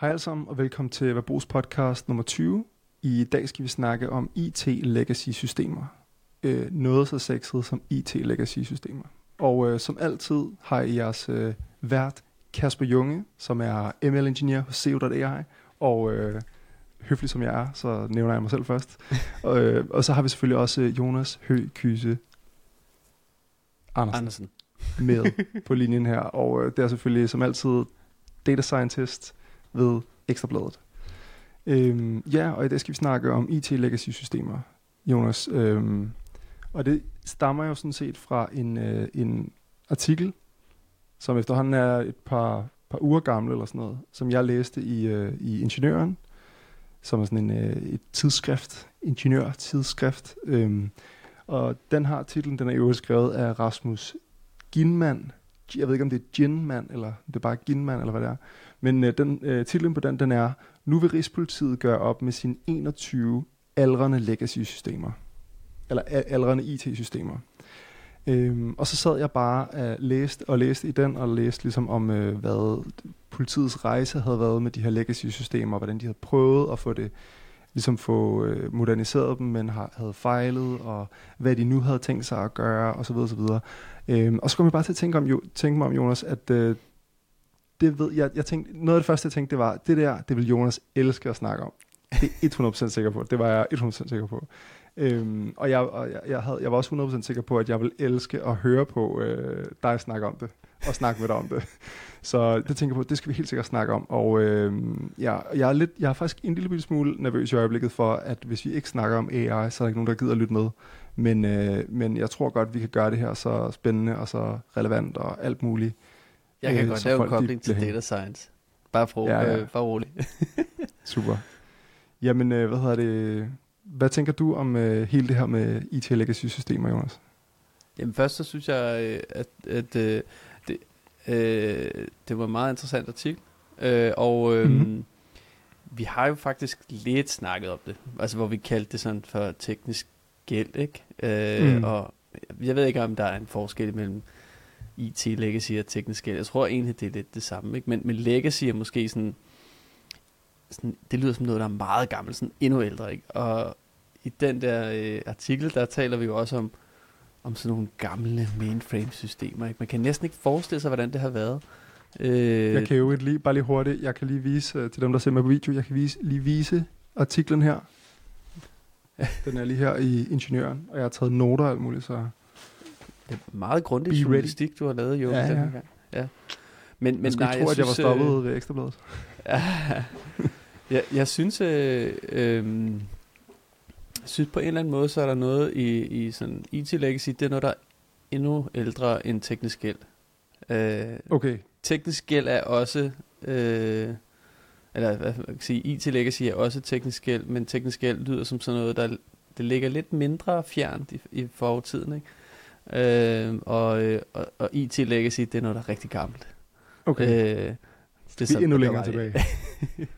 Hej alle sammen, og velkommen til Verbos podcast nummer 20. I dag skal vi snakke om IT legacy systemer. Øh, noget så sexet som IT legacy systemer. Og øh, som altid har I jeres øh, vært Kasper Junge, som er ML-ingeniør hos CO.ai, og øh, høflig som jeg er, så nævner jeg mig selv først. og, øh, og så har vi selvfølgelig også Jonas Hø Kyse Andersen, Andersen. med på linjen her. Og øh, det er selvfølgelig som altid data scientist ved Ekstrabladet. Øhm, ja, og i dag skal vi snakke om IT legacy systemer, Jonas. Øhm, og det stammer jo sådan set fra en, øh, en artikel, som efterhånden er et par, par uger gammel eller sådan noget, som jeg læste i, øh, i Ingeniøren, som er sådan en, øh, et tidsskrift, ingeniør-tidsskrift. Øhm, og den har titlen, den er jo skrevet af Rasmus Ginman. Jeg ved ikke, om det er Ginman, eller det er bare Ginman, eller hvad det er. Men øh, den, øh, titlen på den, den er, nu vil Rigspolitiet gøre op med sine 21 aldrende legacy-systemer. Eller aldrende IT-systemer. Øhm, og så sad jeg bare og læste og læste i den, og læste ligesom om, øh, hvad politiets rejse havde været med de her legacy-systemer, hvordan de havde prøvet at få det ligesom få øh, moderniseret dem, men har, havde fejlet, og hvad de nu havde tænkt sig at gøre, og så videre, og videre. Øhm, og så kom jeg bare til at tænke, om, jo, tænke mig om, Jonas, at øh, det ved jeg, jeg tænkte, noget af det første, jeg tænkte, det var, det der, det vil Jonas elske at snakke om. Det er 100% sikker på. Det var jeg 100% sikker på. Øhm, og jeg, og jeg, jeg, havde, jeg var også 100% sikker på, at jeg ville elske at høre på øh, dig snakke om det, og snakke med dig om det. Så det tænker jeg på, det skal vi helt sikkert snakke om. Og øh, ja, jeg, er lidt, jeg er faktisk en lille smule nervøs i øjeblikket for, at hvis vi ikke snakker om AI, så er der ikke nogen, der gider at lytte med. Men, øh, men jeg tror godt, vi kan gøre det her så spændende og så relevant og alt muligt. Jeg kan Øh, godt lave en kobling til data science. Bare, for, Ja, ja. Øh, bare rolig. Super. Jamen, øh, hvad hedder det? Hvad tænker du om øh, hele det her med IT legacy systemer, Jonas? Jamen først så synes jeg, øh, at, at øh, det, øh, det var en meget interessant artikel. Øh, og øh, Mhm. mm-hmm. vi har jo faktisk lidt snakket om det. Altså hvor vi kaldte det sådan for teknisk gæld, ikke? Øh, mm. Og jeg ved ikke, om der er en forskel mellem IT legacy og teknisk gæld. Jeg tror egentlig, det er lidt det samme, ikke? Men, men legacy er måske sådan, sådan, det lyder som noget, der er meget gammelt, sådan endnu ældre, ikke? Og i den der øh, artikel, der taler vi jo også om, om sådan nogle gamle mainframe-systemer. Ikke? Man kan næsten ikke forestille sig, hvordan det har været. Øh, Jeg kan jo ikke lige, bare lige hurtigt, jeg kan lige vise øh, til dem, der ser mig på video, jeg kan vise, lige vise artiklen her. Den er lige her i Ingeniøren, og jeg har taget noter og alt muligt, så... Det er meget grundig journalistik, du har lavet, jo, Ja, ja. gang. Ja. Men, Men skulle nej, tro, at jeg var synes, øh, stoppet ved Ekstrabladet. Ja, jeg, jeg synes, øh, øh, jeg synes på en eller anden måde, så er der noget i, i sådan IT legacy, det er noget, der er endnu ældre end teknisk gæld. Øh, Okay, teknisk gæld er også, øh, eller hvad man kan sige, IT legacy er også teknisk gæld, men teknisk gæld lyder som sådan noget, der det ligger lidt mindre fjernt i, i fortiden, ikke? Øh, og, øh, og, og IT legacy, det er noget, der er rigtig gammelt. okay. Øh, det er sådan, endnu længere tilbage.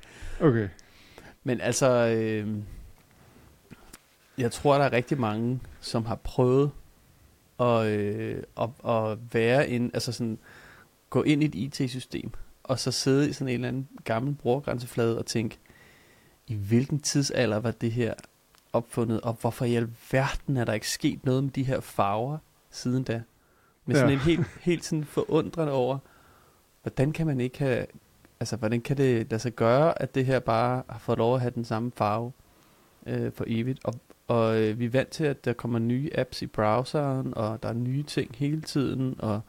Okay. Men altså, øh, jeg tror, der er rigtig mange, som har prøvet at, øh, at, at være en, altså sådan, gå ind i et IT-system, og så sidde i sådan en eller anden gammel brugergrænseflade og tænke, i hvilken tidsalder var det her opfundet, og hvorfor i alverden er der ikke sket noget med de her farver siden da? Med sådan Ja. en helt, helt sådan forundrende over, hvordan kan man ikke have, altså hvordan kan det lade sig gøre, at det her bare har fået lov at have den samme farve øh, for evigt, og, og øh, vi er vant til, at der kommer nye apps i browseren, og der er nye ting hele tiden, og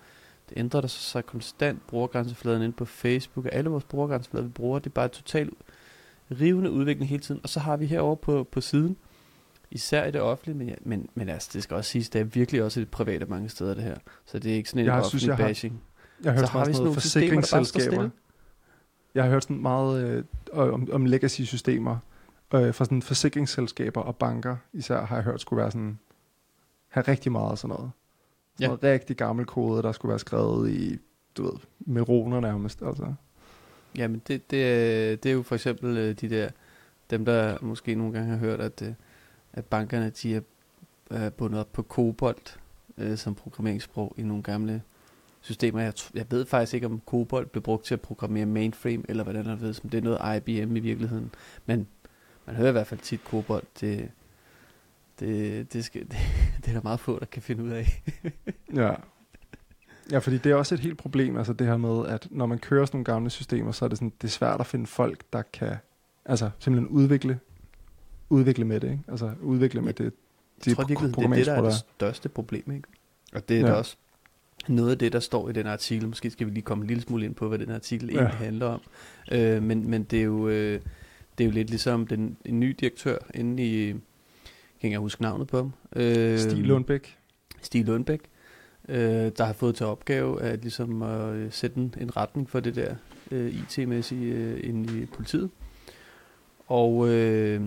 det ændrer der sig konstant brugergrænsefladen ind på Facebook, og alle vores brugergrænseflader, vi bruger, det er bare totalt rivende udvikling hele tiden, og så har vi herovre på, på siden, især i det offentlige, men, men, men altså, det skal også siges, det er virkelig også i det private mange steder, det her. Så det er ikke sådan en Jeg offentlig synes, jeg har- bashing. Jeg har hørt Så har meget vi sådan nogle forsikringsselskaber. Jeg har hørt sådan meget øh, om, om legacy-systemer øh, fra sådan forsikringsselskaber og banker især har jeg hørt skulle være sådan have rigtig meget af sådan noget. Sådan Ja. noget rigtig gammel kode, der skulle være skrevet i, du ved, meroner nærmest. Altså. Jamen, det, det, er, det er jo for eksempel øh, de der, dem der måske nogle gange har hørt, at, øh, at bankerne, de er bundet op på kobolt øh, som programmeringssprog i nogle gamle systemer. Jeg, jeg ved faktisk ikke, om COBOL blev brugt til at programmere mainframe, eller hvordan der ved, som det er noget IBM i virkeligheden. Men man hører i hvert fald tit COBOL. Det, det, det, skal, det, det er der meget få, der kan finde ud af. Ja. Ja, fordi det er også et helt problem, altså det her med, at når man kører sådan nogle gamle systemer, så er det, sådan, det er svært at finde folk, der kan altså simpelthen udvikle, udvikle med det, ikke? Altså udvikle med det. Jeg tror virkelig, det er det, der er det største problem, ikke? Og det er Ja. da også noget af det, der står i den artikel. Måske skal vi lige komme en lille smule ind på, hvad den artikel Ja. egentlig handler om. Øh, men, men det er jo... Øh, det er jo lidt ligesom den, en ny direktør inde i, kan engang huske navnet på ham. Øh, Stig Lundbæk. Stig Lundbæk, øh, der har fået til opgave at ligesom at øh, sætte en, en retning for det der øh, IT-mæssige øh, inde i politiet. Og, øh,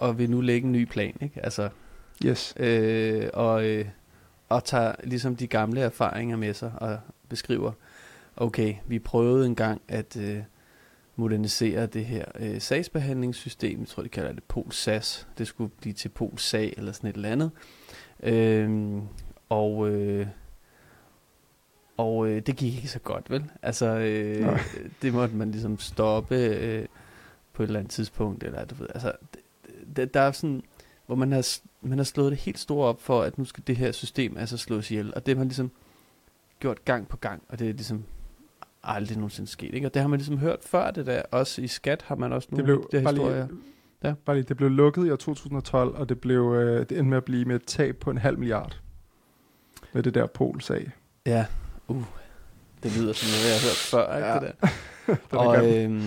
og vil nu lægge en ny plan, ikke? Altså, Yes. øh, og, øh, og tager ligesom de gamle erfaringer med sig og beskriver, okay, vi prøvede engang at øh, modernisere det her øh, sagsbehandlingssystem, jeg tror de kalder det Pol SAS, det skulle blive til Pol SAG eller sådan et eller andet, øh, og øh, og øh, det gik ikke så godt, vel? Altså, øh, Nej. det måtte man ligesom stoppe øh, på et eller andet tidspunkt, eller du ved, altså, det, det, der er sådan, hvor man har, man har slået det helt store op for, at nu skal det her system altså slås ihjel, og det har man ligesom gjort gang på gang, og det er ligesom aldrig nogensinde sket, ikke? Og det har man ligesom hørt før det der, også i skat har man også Det nogle blev, af de der bare historier. lige, Ja. bare lige, det blev lukket i år 2012, og det, blev, øh, det endte med at blive med et tab på en halv milliard. Med det der Pol-sag. Ja, uh, det lyder som noget, jeg har hørt før, ikke Ja. det der? Er og øhm,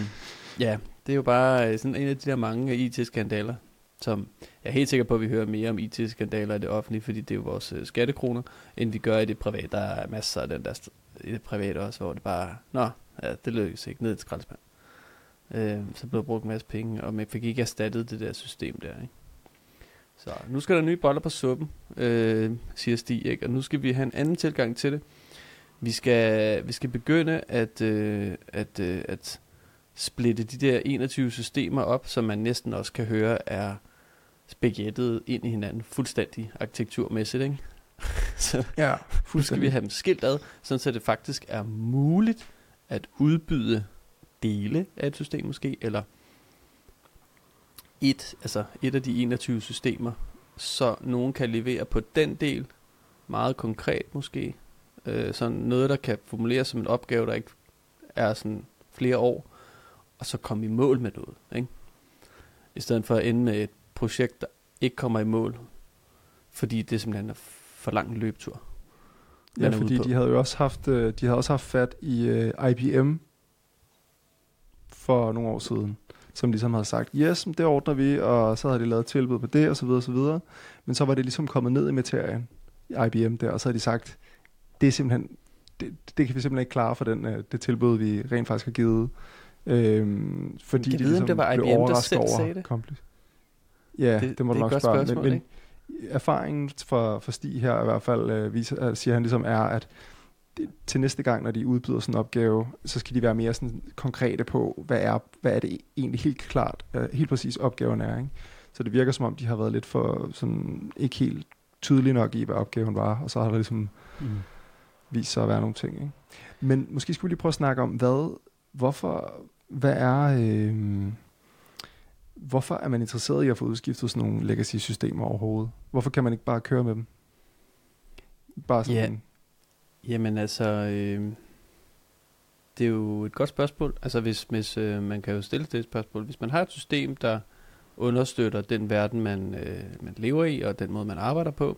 ja, det er jo bare øh, sådan en af de der mange IT-skandaler, som jeg er helt sikker på, at vi hører mere om IT-skandaler i det offentlige, fordi det er jo vores øh, skattekroner, end vi gør i det private. Der er masser af den der i det private også, hvor det bare, nå, ja, det lykkes ikke, ned i skraldespand. Øh, så blev der brugt en masse penge, og man fik ikke erstattet det der system der, ikke? Så nu skal der nye boller på suppen, øh, siger Stig, ikke? og nu skal vi have en anden tilgang til det. Vi skal, vi skal begynde at, øh, at, øh, at splitte de der 21 systemer op, som man næsten også kan høre er spaghettet ind i hinanden, fuldstændig arkitekturmæssigt. Ikke? så Ja, nu skal vi fuldstændig. have dem skilt ad, sådan så det faktisk er muligt at udbyde dele af et system måske, eller et, altså et af de 21 systemer, så nogen kan levere på den del, meget konkret måske, øh, sådan noget, der kan formuleres som en opgave, der ikke er sådan flere år, og så komme i mål med noget, ikke? I stedet for at ende med et projekt, der ikke kommer i mål, fordi det simpelthen er for lang en løbetur. Ja, fordi de havde jo også haft, øh, de havde også haft fat i øh, IBM for nogle år siden, som ligesom havde sagt, yes, det ordner vi, og så havde de lavet tilbud på det, og så videre, og så videre. Men så var det ligesom kommet ned i materien, i IBM der, og så havde de sagt, det er simpelthen, det, det kan vi simpelthen ikke klare for den, øh, det tilbud, vi rent faktisk har givet. Øhm, fordi Kan de vide, om ligesom det var blev IBM, der selv over sagde det? kompli- Ja, det, Det- må du nok spørge. spørgsmål, men, men erfaringen for, for Stig her i hvert fald, øh, viser, øh, siger han ligesom er, at det, til næste gang, når de udbyder sådan en opgave, så skal de være mere sådan konkrete på, hvad er, hvad er det egentlig helt klart, øh, helt præcis opgaven er. Ikke? Så det virker som om, de har været lidt for sådan, ikke helt tydelige nok i, hvad opgaven var, og så har der ligesom Mm. vist sig at være nogle ting. Ikke? Men måske skulle vi lige prøve at snakke om, hvad, hvorfor, hvad er, øh, hvorfor er man interesseret i at få udskiftet sådan nogle legacy-systemer overhovedet? Hvorfor kan man ikke bare køre med dem? Bare sådan, Ja. en- Jamen altså, øh, det er jo et godt spørgsmål. Altså hvis, hvis øh, man kan jo stille det spørgsmål. Hvis man har et system, der understøtter den verden, man, øh, man lever i, og den måde, man arbejder på,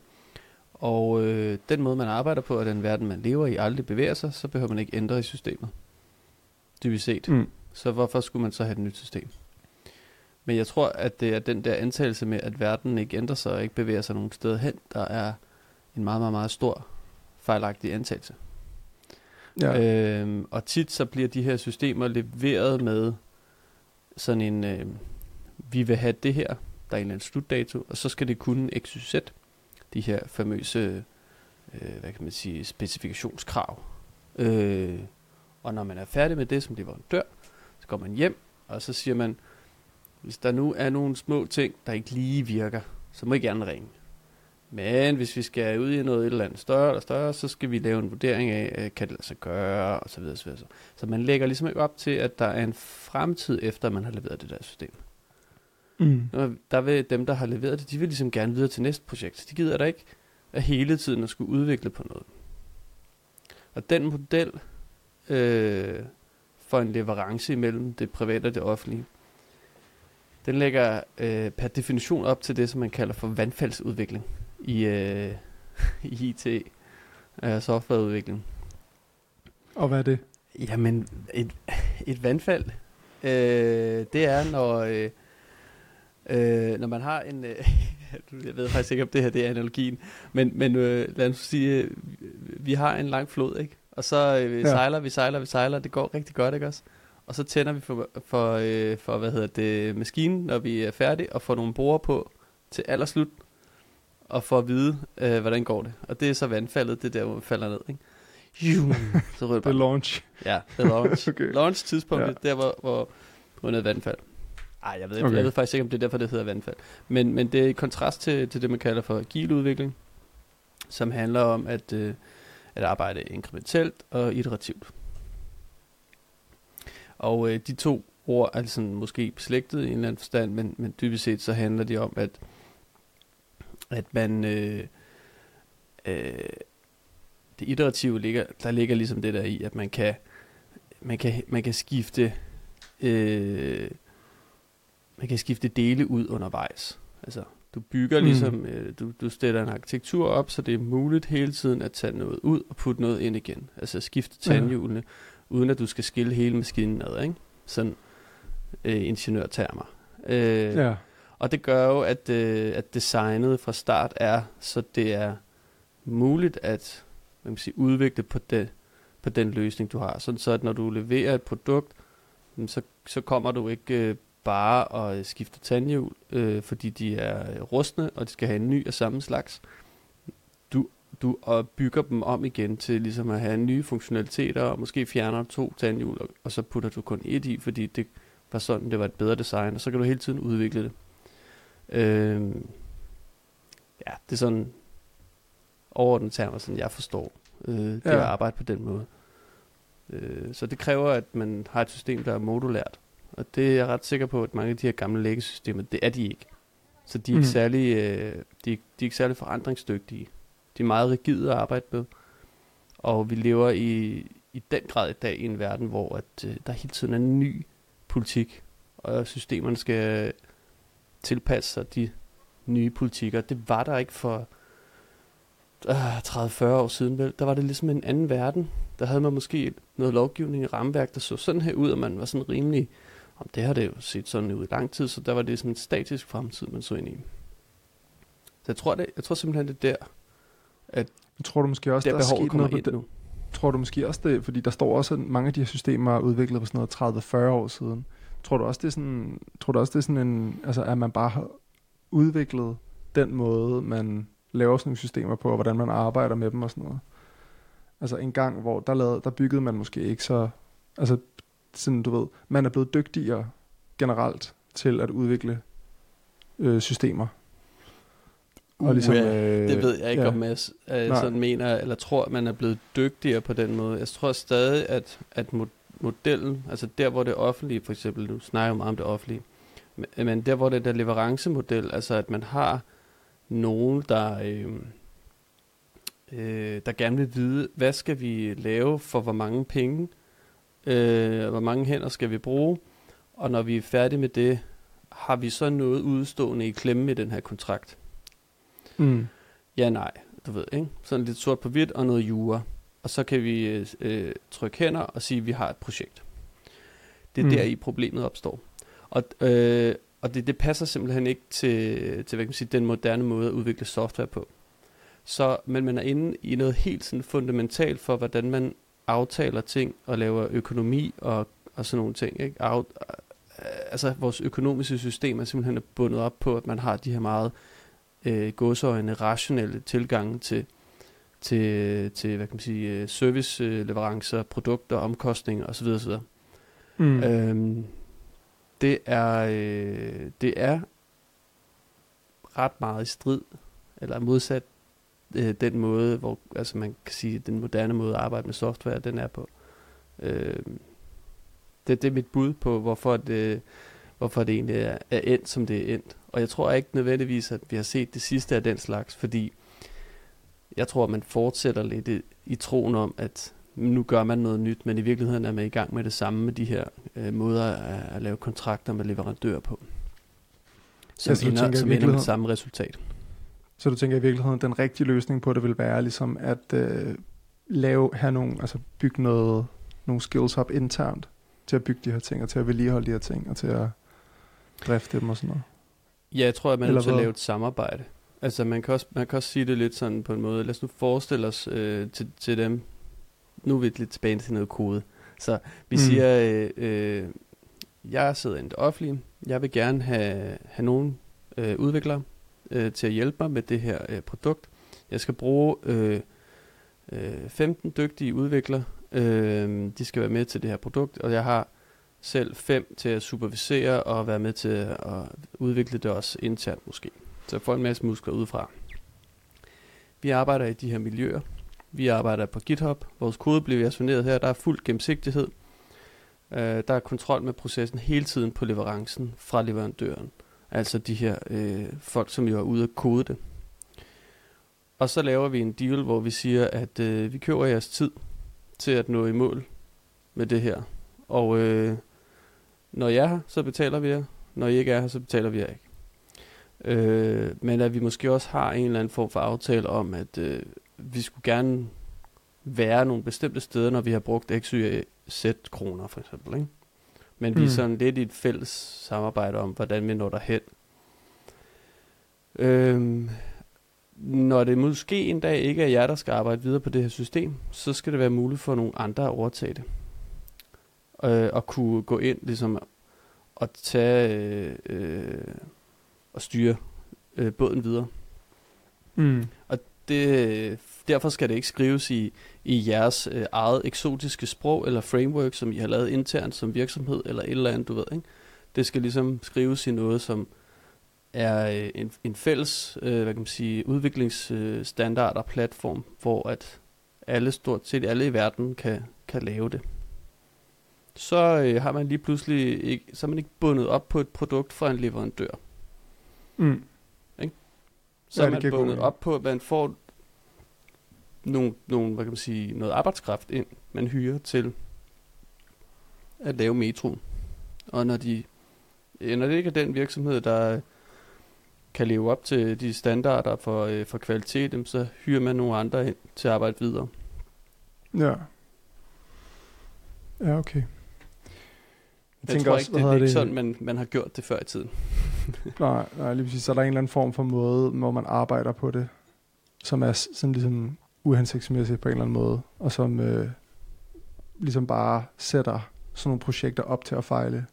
og øh, den måde, man arbejder på, og den verden, man lever i, aldrig bevæger sig, så behøver man ikke ændre i systemet. Dybest set. mm, Så hvorfor skulle man så have et nyt system? Men jeg tror, at det er den der antagelse med, at verden ikke ændrer sig og ikke bevæger sig nogen steder hen, der er en meget, meget, meget stor fejlagtig antagelse. ja, øh, Øhm, og tit så bliver de her systemer leveret med sådan en, øh, vi vil have det her, der er en eller anden slutdato, og så skal det kunne XYZ, de her famøse, øh, hvad kan man sige, specifikationskrav. Øh, og når man er færdig med det som leverandør, så går man hjem, og så siger man, hvis der nu er nogle små ting, der ikke lige virker, så må I gerne ringe. Men hvis vi skal ud i noget et eller andet større eller større, så skal vi lave en vurdering af, øh, kan det lade sig gøre, og så videre, så videre. Så man lægger ligesom ikke op til, at der er en fremtid efter, man har leveret det der system. Mm. Der vil dem, der har leveret det, de vil ligesom gerne videre til næste projekt. De gider da ikke at hele tiden at skulle udvikle på noget. Og den model øh, for en leverance imellem det private og det offentlige, den lægger øh, per definition op til det, som man kalder for vandfaldsudvikling i, øh, i IT øh, softwareudvikling. Og hvad er det? Jamen, et, et vandfald, øh, det er, når, øh, øh, når man har en... Øh, jeg ved faktisk ikke, om det her det er analogien, men, men øh, lad os sige, øh, vi har en lang flod, ikke? Og så øh, vi Ja. sejler, vi sejler, vi sejler, det går rigtig godt, ikke også? Og så tænder vi for, for, øh, for hvad hedder det, maskinen, når vi er færdige, og får nogle borer på til allerslut, og får at vide, øh, hvordan går det. Og det er så vandfaldet, det er der, hvor falder ned, ikke? Jum, så rører det bare. launch. Ja, det er launch. Okay. Launch tidspunktet, Ja. der hvor, hvor på af vandfald. Ej, jeg ved, okay. Okay. jeg ved faktisk ikke, om det er derfor, det hedder vandfald. Men, men det er i kontrast til, til det, man kalder for agil udvikling, som handler om at, øh, at arbejde inkrementelt og iterativt. Og øh, de to ord er sådan måske beslægtet i en eller anden forstand, men, men dybest set så handler det om, at, at man... Øh, øh, det iterative ligger, der ligger ligesom det der i, at man kan, man kan, man kan skifte øh, man kan skifte dele ud undervejs. Altså, du bygger Mm. ligesom, øh, du, du stiller en arkitektur op, så det er muligt hele tiden at tage noget ud og putte noget ind igen. Altså skifte Ja. Uden at du skal skille hele maskinen ad, ikke? Sådan øh, ingeniørtermer. Øh, Ja. og det gør jo, at, øh, at designet fra start er, så det er muligt at hvad man sige, udvikle på, det, på den løsning, du har. Sådan så, at når du leverer et produkt, så, så kommer du ikke øh, bare og skifter tandhjul, øh, fordi de er rustne, og de skal have en ny af samme slags. Du, og bygger dem om igen til ligesom at have nye funktionaliteter, og måske fjerner to tandhjul, og, og så putter du kun et i, fordi det var sådan, det var et bedre design, og så kan du hele tiden udvikle det. Øh, ja, det er sådan overordnet termer, sådan jeg forstår øh, det Ja. at arbejde på den måde. Øh, så det kræver, at man har et system, der er modulært. Og det er jeg ret sikker på, at mange af de her gamle læggesystemer, det er de ikke. Så de er, ikke, særlig, øh, de, de er ikke særlig forandringsdygtige. De er meget rigide at arbejde med. Og vi lever i, i den grad i dag i en verden, hvor at, øh, der hele tiden er en ny politik, og systemerne skal øh, tilpasse sig de nye politikker. Det var der ikke for øh, 30-40 år siden, vel? Der var det ligesom en anden verden. Der havde man måske noget lovgivning i rammeværk, der så sådan her ud, og man var sådan rimelig, om det har det jo set sådan ud i lang tid, så der var det sådan en statisk fremtid, man så ind i. Så jeg tror, det, jeg tror simpelthen, det er der, jeg tror du måske også, der der, er sket noget på ind det. nu. Tror du måske også det, fordi der står også, at mange af de her systemer er udviklet på sådan noget 30-40 år siden. Tror du også, det er sådan, tror du også, det er sådan en, altså at man bare har udviklet den måde, man laver sådan nogle systemer på, og hvordan man arbejder med dem og sådan noget? Altså en gang, hvor der, lavede, der byggede man måske ikke så, altså sådan du ved, man er blevet dygtigere generelt til at udvikle øh, systemer. Og ligesom, øh, Det ved jeg ikke, ja. om Mads øh, Nej. sådan mener, eller tror, at man er blevet dygtigere på den måde. Jeg tror stadig, at, at mo- modellen, altså der, hvor det offentlige, for eksempel, nu snakker jeg meget om det offentlige, men, men der, hvor det er der leverancemodel, altså at man har nogen, der, øh, øh, der gerne vil vide, hvad skal vi lave for hvor mange penge, øh, hvor mange hænder skal vi bruge, og når vi er færdige med det, har vi så noget udstående i klemme i den her kontrakt. Mm. Ja, nej, du ved, ikke? Sådan lidt sort på hvidt og noget jura. Og så kan vi øh, øh, trykke hænder og sige, at vi har et projekt. Det er Mm. der i problemet opstår. Og, øh, og det, det passer simpelthen ikke til, til hvad kan man sige, den moderne måde at udvikle software på. Så, men man er inde i noget helt sådan fundamentalt for, hvordan man aftaler ting og laver økonomi og, og sådan nogle ting. Ikke? Øh, altså vores økonomiske system er simpelthen bundet op på, at man har de her meget øh, gåsøjne rationelle tilgange til, til, til hvad kan man sige, øh, serviceleverancer, produkter, omkostninger osv. osv. Mm. Øhm, det er øh, det er ret meget i strid eller modsat øh, den måde, hvor altså man kan sige, den moderne måde at arbejde med software, den er på. Øh, det, det er mit bud på, hvorfor det, hvorfor det egentlig er, er endt, som det er endt. Og jeg tror ikke nødvendigvis, at vi har set det sidste af den slags, fordi jeg tror, at man fortsætter lidt i, i troen om, at nu gør man noget nyt, men i virkeligheden er man i gang med det samme med de her øh, måder at, at lave kontrakter med leverandører på. Som, Altså, du ender, som ender med det samme resultat. Så du tænker i virkeligheden, den rigtige løsning på det vil være ligesom at øh, lave, have nogle, altså bygge noget, nogle skills op internt til at bygge de her ting, og til at vedligeholde de her ting, og til at drifte dem og sådan noget. Ja, jeg tror, at man er nødt til at lave et samarbejde. Altså, man kan, også, man kan også sige det lidt sådan på en måde. Lad os nu forestille os øh, til, til dem. Nu er vi lidt tilbage til noget kode. Så vi Mm. siger, øh, øh, jeg sidder i det offentlige. Jeg vil gerne have, have nogle øh, udviklere øh, til at hjælpe mig med det her øh, produkt. Jeg skal bruge øh, øh, 15 dygtige udviklere. Øh, de skal være med til det her produkt, og jeg har selv fem til at supervisere og være med til at udvikle det også internt måske. Så jeg får en masse muskler udefra. Vi arbejder i de her miljøer. Vi arbejder på GitHub. Vores kode bliver versioneret her. Der er fuld gennemsigtighed. Uh, der er kontrol med processen hele tiden på leverancen fra leverandøren. Altså de her øh, folk, som jo er ude at kode det. Og så laver vi en deal, hvor vi siger, at øh, vi køber jeres tid til at nå i mål med det her. Og øh, når jeg er her, så betaler vi jer. Når I ikke er her, så betaler vi jer ikke. Øh, men at vi måske også har en eller anden form for aftale om, at øh, vi skulle gerne være nogle bestemte steder, når vi har brugt x, y, z kroner for eksempel. Ikke? Men vi er Mm. sådan lidt i et fælles samarbejde om, hvordan vi når derhen. Øhm, når det måske en dag ikke er jer, der skal arbejde videre på det her system, så skal det være muligt for nogle andre at overtage det. Øh, og kunne gå ind ligesom og tage øh, øh, og styre øh, båden videre. Mm. Det, derfor skal det ikke skrives i, i jeres øh, eget eksotiske sprog eller framework, som I har lavet internt som virksomhed, eller et eller andet, du ved. Ikke? Det skal ligesom skrives i noget, som er øh, en, en fælles øh, hvad kan man sige, udviklingsstandard og platform, hvor at alle, stort set alle i verden kan, kan lave det. Så øh, har man lige pludselig ikke, så er man ikke bundet op på et produkt fra en leverandør. Mm. Så Ja, er man bundet op på, at man får nogle, nogle, hvad kan man sige, noget arbejdskraft ind, man hyrer til at lave metroen. Og når de når det ikke er den virksomhed, der kan leve op til de standarder for, øh, for kvalitet, så hyrer man nogle andre ind til at arbejde videre. Ja. Ja, okay. Jeg, jeg tror ikke, det, det er ikke sådan, man, man har gjort det før i tiden. Nej, nej, lige præcis. Så er der en eller anden form for måde, hvor man arbejder på det, som er sådan ligesom uhensigtsmæssigt på en eller anden måde, og som øh, ligesom bare sætter sådan nogle projekter op til at fejle.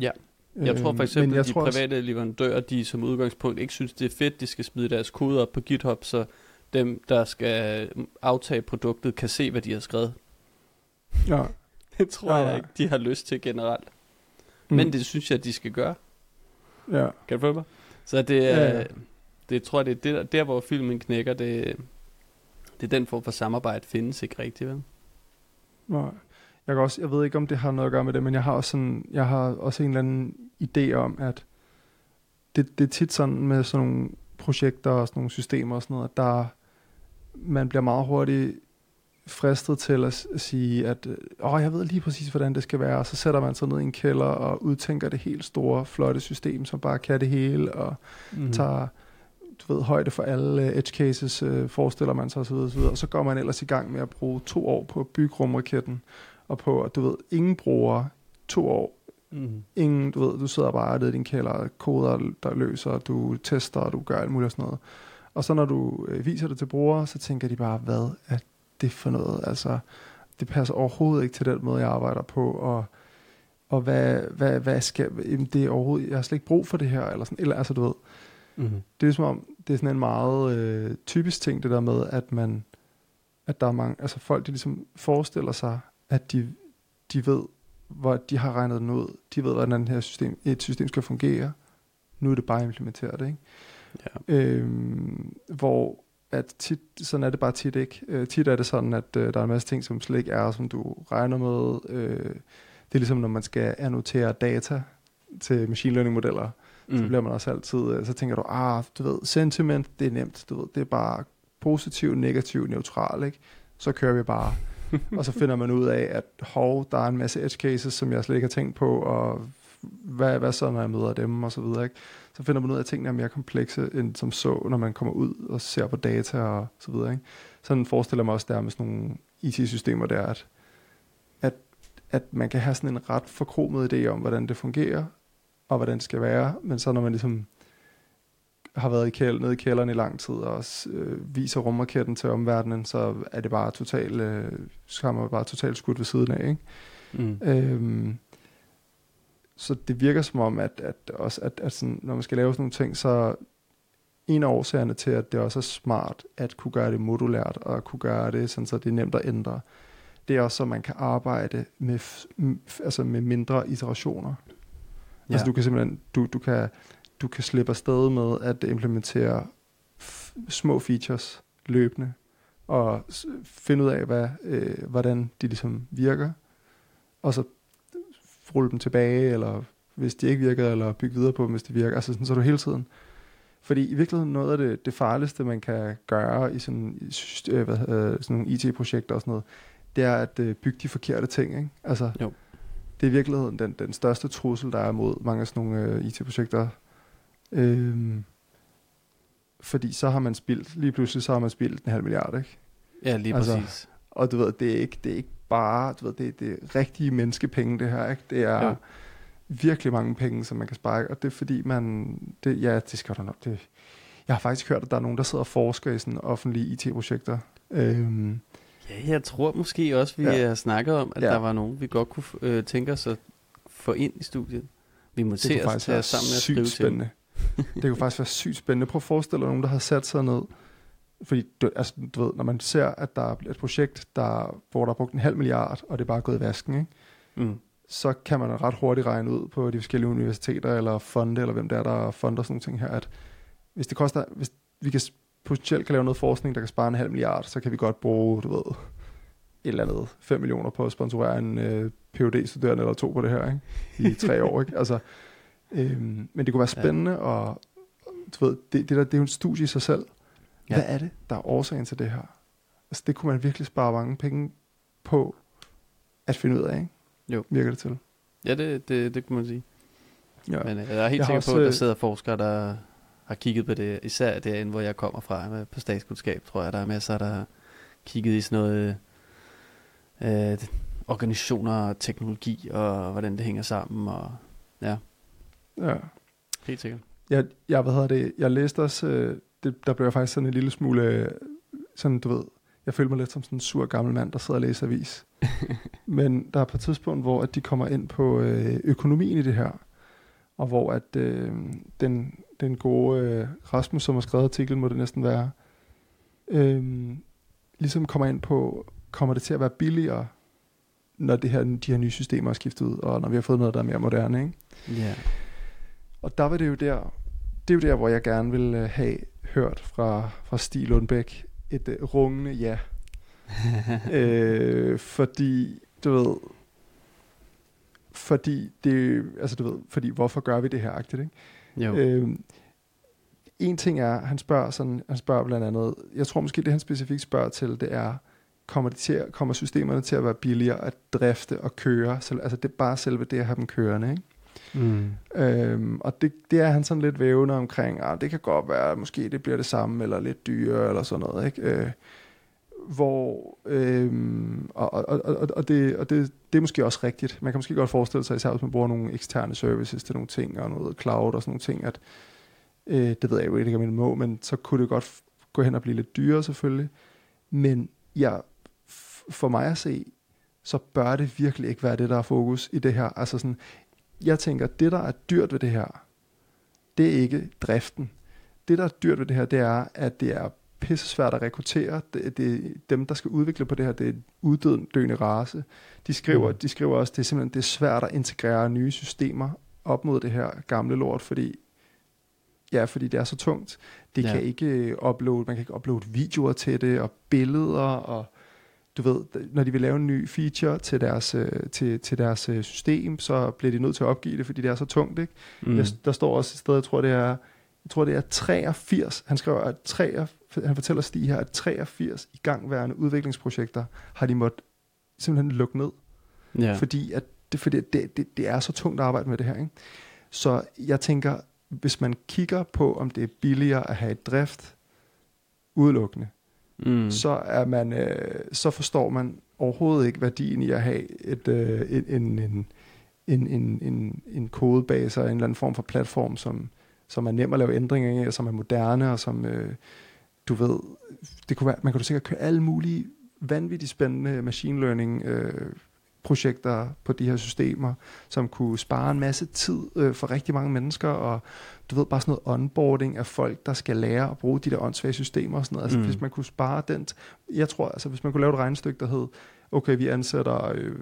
Ja. Jeg tror for eksempel, jeg at de tror også- private leverandører, de som udgangspunkt ikke synes, det er fedt, de skal smide deres kode op på GitHub, så dem, der skal aftage produktet, kan se, hvad de har skrevet. Ja. Det tror Ja, jeg ja. ikke, de har lyst til generelt. Mm. Men det synes jeg, de skal gøre. Ja. Kan du følge mig? Så det er, Ja, ja. det jeg tror det er det, der, der, hvor filmen knækker, det, det er den form for samarbejde findes ikke rigtigt, vel? Nej. Jeg, kan også, jeg ved ikke, om det har noget at gøre med det, men jeg har også, sådan, jeg har også en eller anden idé om, at det, det er tit sådan med sådan nogle projekter og sådan nogle systemer og sådan noget, at der, man bliver meget hurtigt fristet til at, sige, at øh, åh, jeg ved lige præcis, hvordan det skal være, og så sætter man sig ned i en kælder og udtænker det helt store, flotte system, som bare kan det hele, og Mm. mm. tager du ved, højde for alle øh, edge cases, øh, forestiller man sig osv. osv. Og så går man ellers i gang med at bruge to år på at bygge rumraketten, og på, at du ved, ingen bruger to år. Mm. Ingen, du ved, du sidder bare nede i din kælder, og koder, der løser, du tester, og du gør alt muligt og sådan noget. Og så når du øh, viser det til brugere, så tænker de bare, hvad er det for noget? Altså, det passer overhovedet ikke til den måde, jeg arbejder på, og, og hvad, hvad, hvad skal, jamen, det er overhovedet, jeg har slet ikke brug for det her, eller sådan, eller altså, du ved, Mm. det er ligesom om, det er sådan en meget øh, typisk ting, det der med, at man, at der er mange, altså folk, de ligesom forestiller sig, at de, de ved, hvor de har regnet den ud. De ved, hvordan det her system, et system skal fungere. Nu er det bare at implementere det, ikke? Ja. Øhm, hvor at tit, sådan er det bare tit ikke. Øh, tit er det sådan, at øh, der er en masse ting, som slet ikke er, som du regner med. Øh, det er ligesom, når man skal annotere data til machine learning modeller, mm. så bliver man også altid, øh, så tænker du, ah, du ved, sentiment, det er nemt, du ved, det er bare positiv, negativ, neutral, ikke? Så kører vi bare. og så finder man ud af, at hov, der er en masse edge cases, som jeg slet ikke har tænkt på, og hvad, hvad så, når jeg møder dem, og så videre, ikke? Så finder man ud af, at tingene er mere komplekse, end som så, når man kommer ud og ser på data og så videre, ikke? Sådan forestiller mig også, der med sådan nogle IT-systemer der, at, at, at man kan have sådan en ret forkromet idé om, hvordan det fungerer, og hvordan det skal være, men så når man ligesom har været i kæld, nede i kælderen i lang tid og øh, viser rumraketten til omverdenen, så er det bare totalt, øh, så har man bare totalt skudt ved siden af, ikke? Mm. Øhm, så det virker som om, at, at, også, at, at sådan, når man skal lave sådan nogle ting, så en af årsagerne til, at det også er smart at kunne gøre det modulært og kunne gøre det, sådan, så det er nemt at ændre, det er også, så man kan arbejde med, altså med mindre iterationer. Ja. Altså du kan simpelthen, du, du kan, du kan slippe afsted med at implementere små features løbende, og finde ud af, hvad, øh, hvordan de ligesom virker, og så rulle dem tilbage, eller hvis de ikke virker, eller bygge videre på dem, hvis de virker. Altså sådan, så du hele tiden. Fordi i virkeligheden noget af det, det farligste, man kan gøre i sådan, øh, hvad, øh, sådan nogle IT-projekter og sådan noget, det er at øh, bygge de forkerte ting. Ikke? Altså, Jo. Det er i virkeligheden den, den største trussel, der er mod mange af sådan nogle øh, IT-projekter. Øhm, fordi så har man spildt, lige pludselig så har man spildt en halv milliard, ikke? Ja, lige Altså, præcis. Og du ved, det er ikke, det er ikke bare, du ved, det, det er rigtige menneskepenge, det her, ikke? Det er jo. virkelig mange penge, som man kan spare, og det er fordi, man, det, ja, det skal du nok, det, jeg har faktisk hørt, at der er nogen, der sidder og forsker i sådan offentlige IT-projekter. Øhm, Ja, jeg tror måske også, vi Ja. ja. har snakket om, at Ja. ja. der var nogen, vi godt kunne øh, tænke os at få ind i studiet. Vi må det se os til sammen sygt skrive til spændende. det kunne faktisk være sygt spændende. Prøv at forestille dig nogen, der har sat sig ned, fordi du, altså, du ved, når man ser, at der er et projekt, der, hvor der er brugt en halv milliard, og det er bare gået i vasken, ikke? Mm. så kan man ret hurtigt regne ud på de forskellige universiteter eller fonde, eller hvem der er, der fonder sådan nogle ting her, at hvis det koster, hvis vi kan potentielt kan lave noget forskning, der kan spare en halv milliard, så kan vi godt bruge, du ved, et eller andet 5 millioner på at sponsorere en øh, phd studerende eller to på det her, ikke? I tre år, ikke? Altså, øhm, men det kunne være spændende, ja. og du ved, det, det, der, det er jo en studie i sig selv. Ja. Hvad er det, der er årsagen til det her? Altså, det kunne man virkelig spare mange penge på at finde ud af, ikke? Jo. Virker det til. Ja, det, det, det kunne man sige. Ja. Men øh, jeg er helt Jeg sikker også, på, at der øh, sidder forskere, der har kigget på det. Især derinde, hvor jeg kommer fra, med- på statskundskab, tror jeg, der er masser, der har kigget i sådan noget øh, organisationer og teknologi, og hvordan det hænger sammen. Og, ja, ja. helt sikkert. Jeg, jeg, hvad hedder det, jeg læste også, øh, det, der blev jeg faktisk sådan en lille smule, sådan du ved, jeg følte mig lidt som sådan en sur gammel mand, der sidder og læser avis. Men der er på et tidspunkt, hvor at de kommer ind på øh, økonomien i det her, og hvor at øh, den, den gode øh, Rasmus, som har skrevet artiklen, må det næsten være, øh, ligesom kommer ind på, kommer det til at være billigere, når det her, de her nye systemer er skiftet ud, og når vi har fået noget, der er mere moderne, ikke? Ja. Og der var det jo der, det er jo der, hvor jeg gerne vil øh, have hørt fra, fra Stig Lundbæk et øh, rungende ja. øh, fordi, du ved, fordi det, altså du ved, fordi hvorfor gør vi det her agtigt, ikke? Jo. Øh, en ting er, han spørger sådan, han spørger blandt andet, jeg tror måske det han specifikt spørger til, det er, kommer, det til at, kommer systemerne til at være billigere at drifte og køre, selv, altså det er bare selve det at have dem kørende, ikke? Mm. Øhm, og det, det er han sådan lidt vævende omkring, ah, det kan godt være, måske det bliver det samme, eller lidt dyrere, eller sådan noget, ikke? Øh, hvor, øhm, og, og, og, og, det, og det, det er måske også rigtigt. Man kan måske godt forestille sig, især hvis man bruger nogle eksterne services til nogle ting, og noget cloud og sådan nogle ting, at øh, det ved jeg jo ikke, om jeg må, men så kunne det godt gå hen og blive lidt dyrere selvfølgelig. Men ja, f- for mig at se, så bør det virkelig ikke være det, der er fokus i det her. Altså sådan, jeg tænker, det der er dyrt ved det her, det er ikke driften. Det der er dyrt ved det her, det er, at det er pisse svært at rekruttere. Det, det, dem, der skal udvikle på det her, det er en uddøende race. De skriver, Mm. de skriver også, det er simpelthen det er svært at integrere nye systemer op mod det her gamle lort, fordi Ja, fordi det er så tungt. Det Ja. kan ikke uploade, man kan ikke uploade videoer til det, og billeder, og du ved, når de vil lave en ny feature til deres, øh, til, til deres øh, system, så bliver de nødt til at opgive det, fordi det er så tungt, ikke? Mm. Der, der står også et sted, jeg tror det er, jeg tror det er 83, han skriver, at 83, han fortæller Stig her, at 83 igangværende udviklingsprojekter har de måttet simpelthen lukke ned, ja. fordi, at det, fordi det, det, det er så tungt at arbejde med det her. Ikke? Så jeg tænker, hvis man kigger på, om det er billigere at have et drift udelukkende, mm. så, er man, øh, så forstår man overhovedet ikke værdien i at have et, øh, en, en, en, en, en, en, en kodebase og en eller anden form for platform, som, som er nem at lave ændringer i, og som er moderne, og som, øh, du ved, det kunne være, man kunne sikkert køre alle mulige vanvittigt spændende machine learning øh, projekter på de her systemer, som kunne spare en masse tid øh, for rigtig mange mennesker, og du ved, bare sådan noget onboarding af folk, der skal lære at bruge de der åndssvage systemer og sådan noget. Altså Mm. hvis man kunne spare den, jeg tror, altså hvis man kunne lave et regnestykke, der hed, okay, vi ansætter, øh,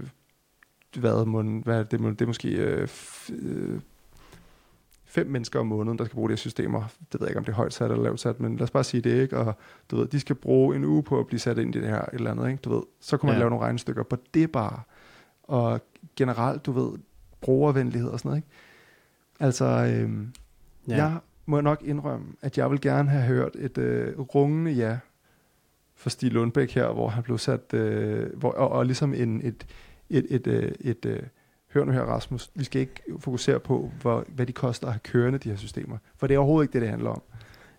hvad, må, hvad er det, det er måske øh, øh, fem mennesker om måneden, der skal bruge de her systemer. Det ved jeg ikke, om det er højt sat eller lavt sat, men lad os bare sige det, ikke? Og du ved, de skal bruge en uge på at blive sat ind i det her et eller andet, ikke? Du ved, så kunne man ja. lave nogle regnestykker på det bare. Og generelt, du ved, brugervenlighed og sådan noget, ikke? Altså, øhm, ja. jeg må nok indrømme, at jeg vil gerne have hørt et øh, rungende ja for Stig Lundbæk her, hvor han blev sat, øh, hvor, og, og ligesom en, et, et, et, øh, et øh, hør nu her Rasmus, vi skal ikke fokusere på, hvor, hvad de koster at have kørende de her systemer, for det er overhovedet ikke det, det handler om.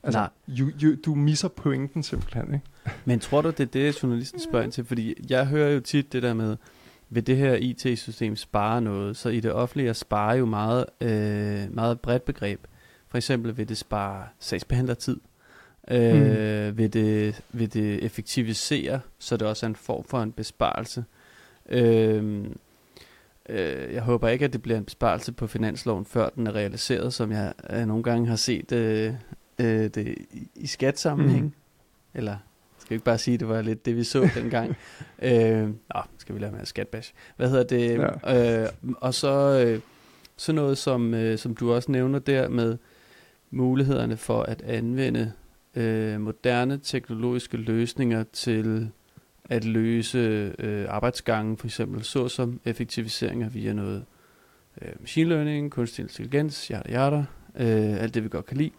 Altså, Nej. you, you, du misser pointen simpelthen, ikke? Men tror du, det er det, journalisten spørger ind til? Fordi jeg hører jo tit det der med, vil det her IT-system spare noget? Så i det offentlige sparer jo meget, øh, meget bredt begreb. For eksempel vil det spare sagsbehandlertid. Øh, vil, det, vil det effektivisere, så det også er en form for en besparelse. Øh, øh, jeg håber ikke, at det bliver en besparelse på finansloven, før den er realiseret, som jeg øh, nogle gange har set øh, øh, det i, i skatsammenhæng. Mhm. Eller skal vi ikke bare sige, at det var lidt det, vi så dengang. øh, nå, skal vi lade med skatbash. Hvad hedder det? Ja. Øh, og så, øh, så noget, som, øh, som du også nævner der med mulighederne for at anvende øh, moderne teknologiske løsninger til at løse øh, arbejdsgangen, for eksempel såsom effektiviseringer via noget øh, machine learning, kunstig intelligens, yada yada, øh, alt det vi godt kan lide.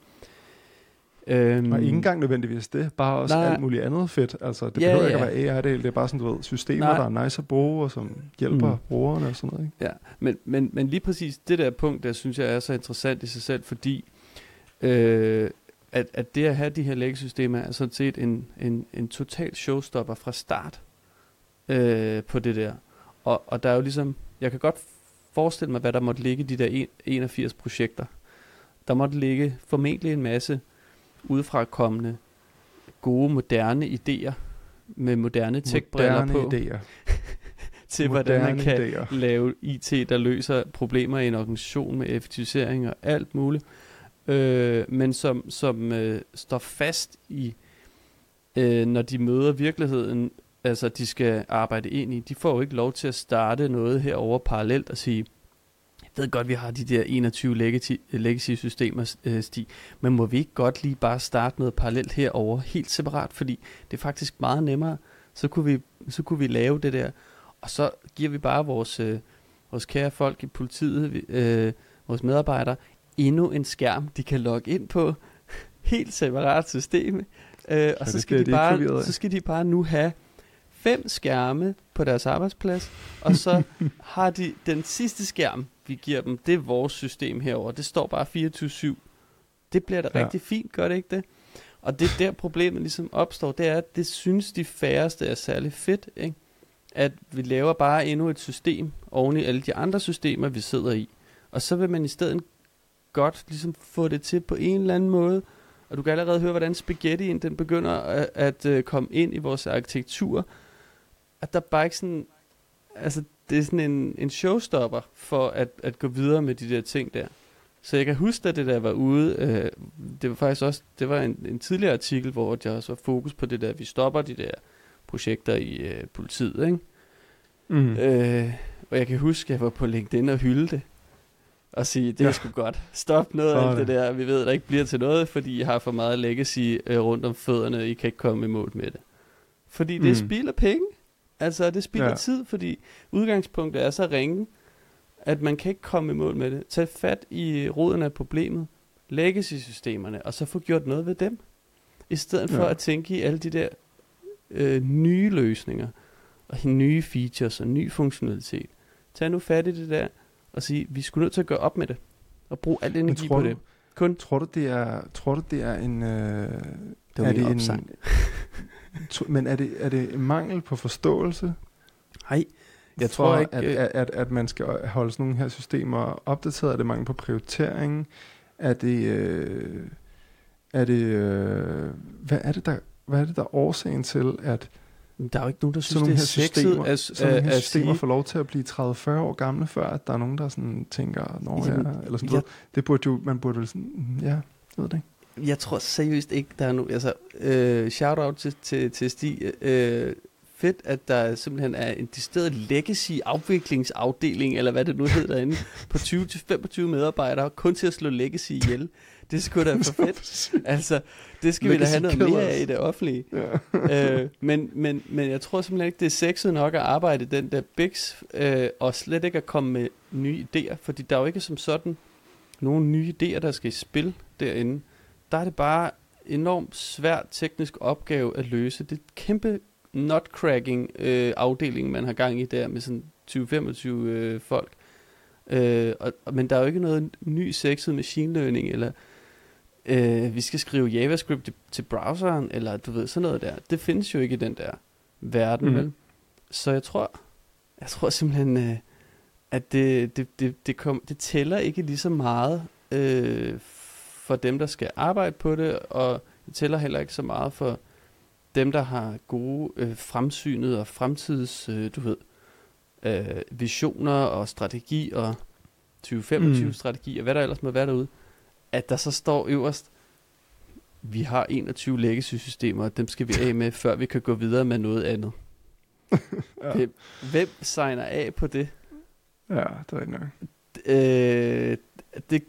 Øhm, Og ikke engang nødvendigvis det, bare også Nej. Alt muligt andet fedt. Altså, det Ja, behøver ja. ikke at være AI, det, det er bare sådan, du ved, systemer, Nej. Der er nice at bruge, og som hjælper Mm. mm. brugerne og sådan noget, ikke? Ja, men, men, men lige præcis det der punkt, der synes jeg er så interessant i sig selv, fordi øh, at, at det at have de her lægesystemer er sådan set en, en, en total showstopper fra start øh, på det der. Og, og der er jo ligesom, jeg kan godt forestille mig, hvad der måtte ligge i de der en- 81 projekter. Der måtte ligge formentlig en masse udefra kommende gode, moderne idéer med moderne tech-briller Moderne på, idéer. til hvordan man Moderne kan idéer. lave IT, der løser problemer i en organisation med effektivisering og alt muligt, øh, men som, som øh, står fast i, øh, når de møder virkeligheden, altså de skal arbejde ind i, de får jo ikke lov til at starte noget herover parallelt og sige, jeg ved godt, vi har de der 21 legacy, legacy-systemer, øh, Stig, men må vi ikke godt lige bare starte noget parallelt herover helt separat, fordi det er faktisk meget nemmere, så kunne vi, så kunne vi lave det der, og så giver vi bare vores, øh, vores kære folk i politiet, øh, vores medarbejdere, endnu en skærm, de kan logge ind på, helt separat system, øh, og så det skal, de de bare, så skal de bare nu have fem skærme på deres arbejdsplads, og så har de den sidste skærm, vi giver dem, det er vores system herover. Det står bare 24-7. Det bliver da Ja. rigtig fint, gør det ikke det? Og det er der problemet ligesom opstår, det er, at det synes de færreste er særlig fedt, ikke? at vi laver bare endnu et system oven i alle de andre systemer, vi sidder i. Og så vil man i stedet godt ligesom få det til på en eller anden måde, og du kan allerede høre, hvordan spaghettien den begynder at, at øh, komme ind i vores arkitektur, at der bare ikke sådan, altså det er sådan en, en showstopper for at, at gå videre med de der ting der. Så jeg kan huske, at det der var ude, øh, det var faktisk også, det var en, en tidligere artikel, hvor der også var fokus på det der, vi stopper de der projekter i øh, politiet, ikke? Mm. Øh, og jeg kan huske, at jeg var på LinkedIn og hylde det. og sige, det er Ja. sgu godt. Stop noget af alt det der. Vi ved, at der ikke bliver til noget, fordi I har for meget legacy øh, rundt om fødderne. I kan ikke komme i mål med det. Fordi det mm. spilder penge. Altså, det spilder Ja. tid, fordi udgangspunktet er så ringe, at man kan ikke komme i mål med det. Tag fat i roden af problemet, legacy-systemerne, og så få gjort noget ved dem. I stedet for Ja. at tænke i alle de der øh, nye løsninger, og nye features og ny funktionalitet. Tag nu fat i det der, og sige, vi skulle nødt til at gøre op med det, og bruge al energi tror på du, det. Kun tror du, det er, tror du, det er en... Øh, det var er min det en, opsang. to, men er det, er det en mangel på forståelse? Nej, Jeg tror ikke, At, øh, at, at, at man skal holde sådan nogle her systemer opdateret? Er det mangel på prioritering? Er det... Øh, er det... Øh, hvad er det, der... Hvad er det, der er årsagen til, at der er jo ikke nogen, der synes, nogle det er her sexet systemer, at, sådan nogle at, her at systemer sige, får lov til at blive 30-40 år gamle, før at der er nogen, der sådan tænker, Nå, ja, Jamen, eller sådan jeg- noget. Det burde jo, man burde jo sådan, ja, jeg ved det ikke. Jeg tror seriøst ikke, der er nu. Altså, øh, shout out til, til, til Stig. Øh, fedt, at der simpelthen er en decideret legacy afviklingsafdeling, eller hvad det nu hedder derinde, på 20-25 medarbejdere, kun til at slå legacy ihjel. Det sgu da for fedt. Altså, det skal vi da have noget Legacy mere af killers. i det offentlige. Ja. øh, men, men, men jeg tror simpelthen ikke, det er sexet nok at arbejde den der Bix, øh, og slet ikke at komme med nye idéer, fordi der er jo ikke som sådan nogen nye idéer, der skal i spil derinde. Der er det bare enormt svært teknisk opgave at løse. Det er et kæmpe nutcracking øh, afdeling, man har gang i der med sådan 20-25 øh, folk. Øh, og, men der er jo ikke noget ny sexet machine learning, eller øh, vi skal skrive JavaScript til, browseren, eller du ved, sådan noget der. Det findes jo ikke i den der verden, mm. vel? Så jeg tror, jeg tror simpelthen, øh, at det, det, det, det, kom, det tæller ikke lige så meget øh, for dem, der skal arbejde på det, og det tæller heller ikke så meget for dem, der har gode øh, fremsynede og fremtids, øh, du ved, øh, visioner og strategi og 2025 Mm. strategi og hvad der ellers må være derude, at der så står øverst, vi har 21 legacy-systemer, og dem skal vi af med, før vi kan gå videre med noget andet. Ja. Hvem, hvem signer af på det? ja, det er rigtigt nok. Øh, det,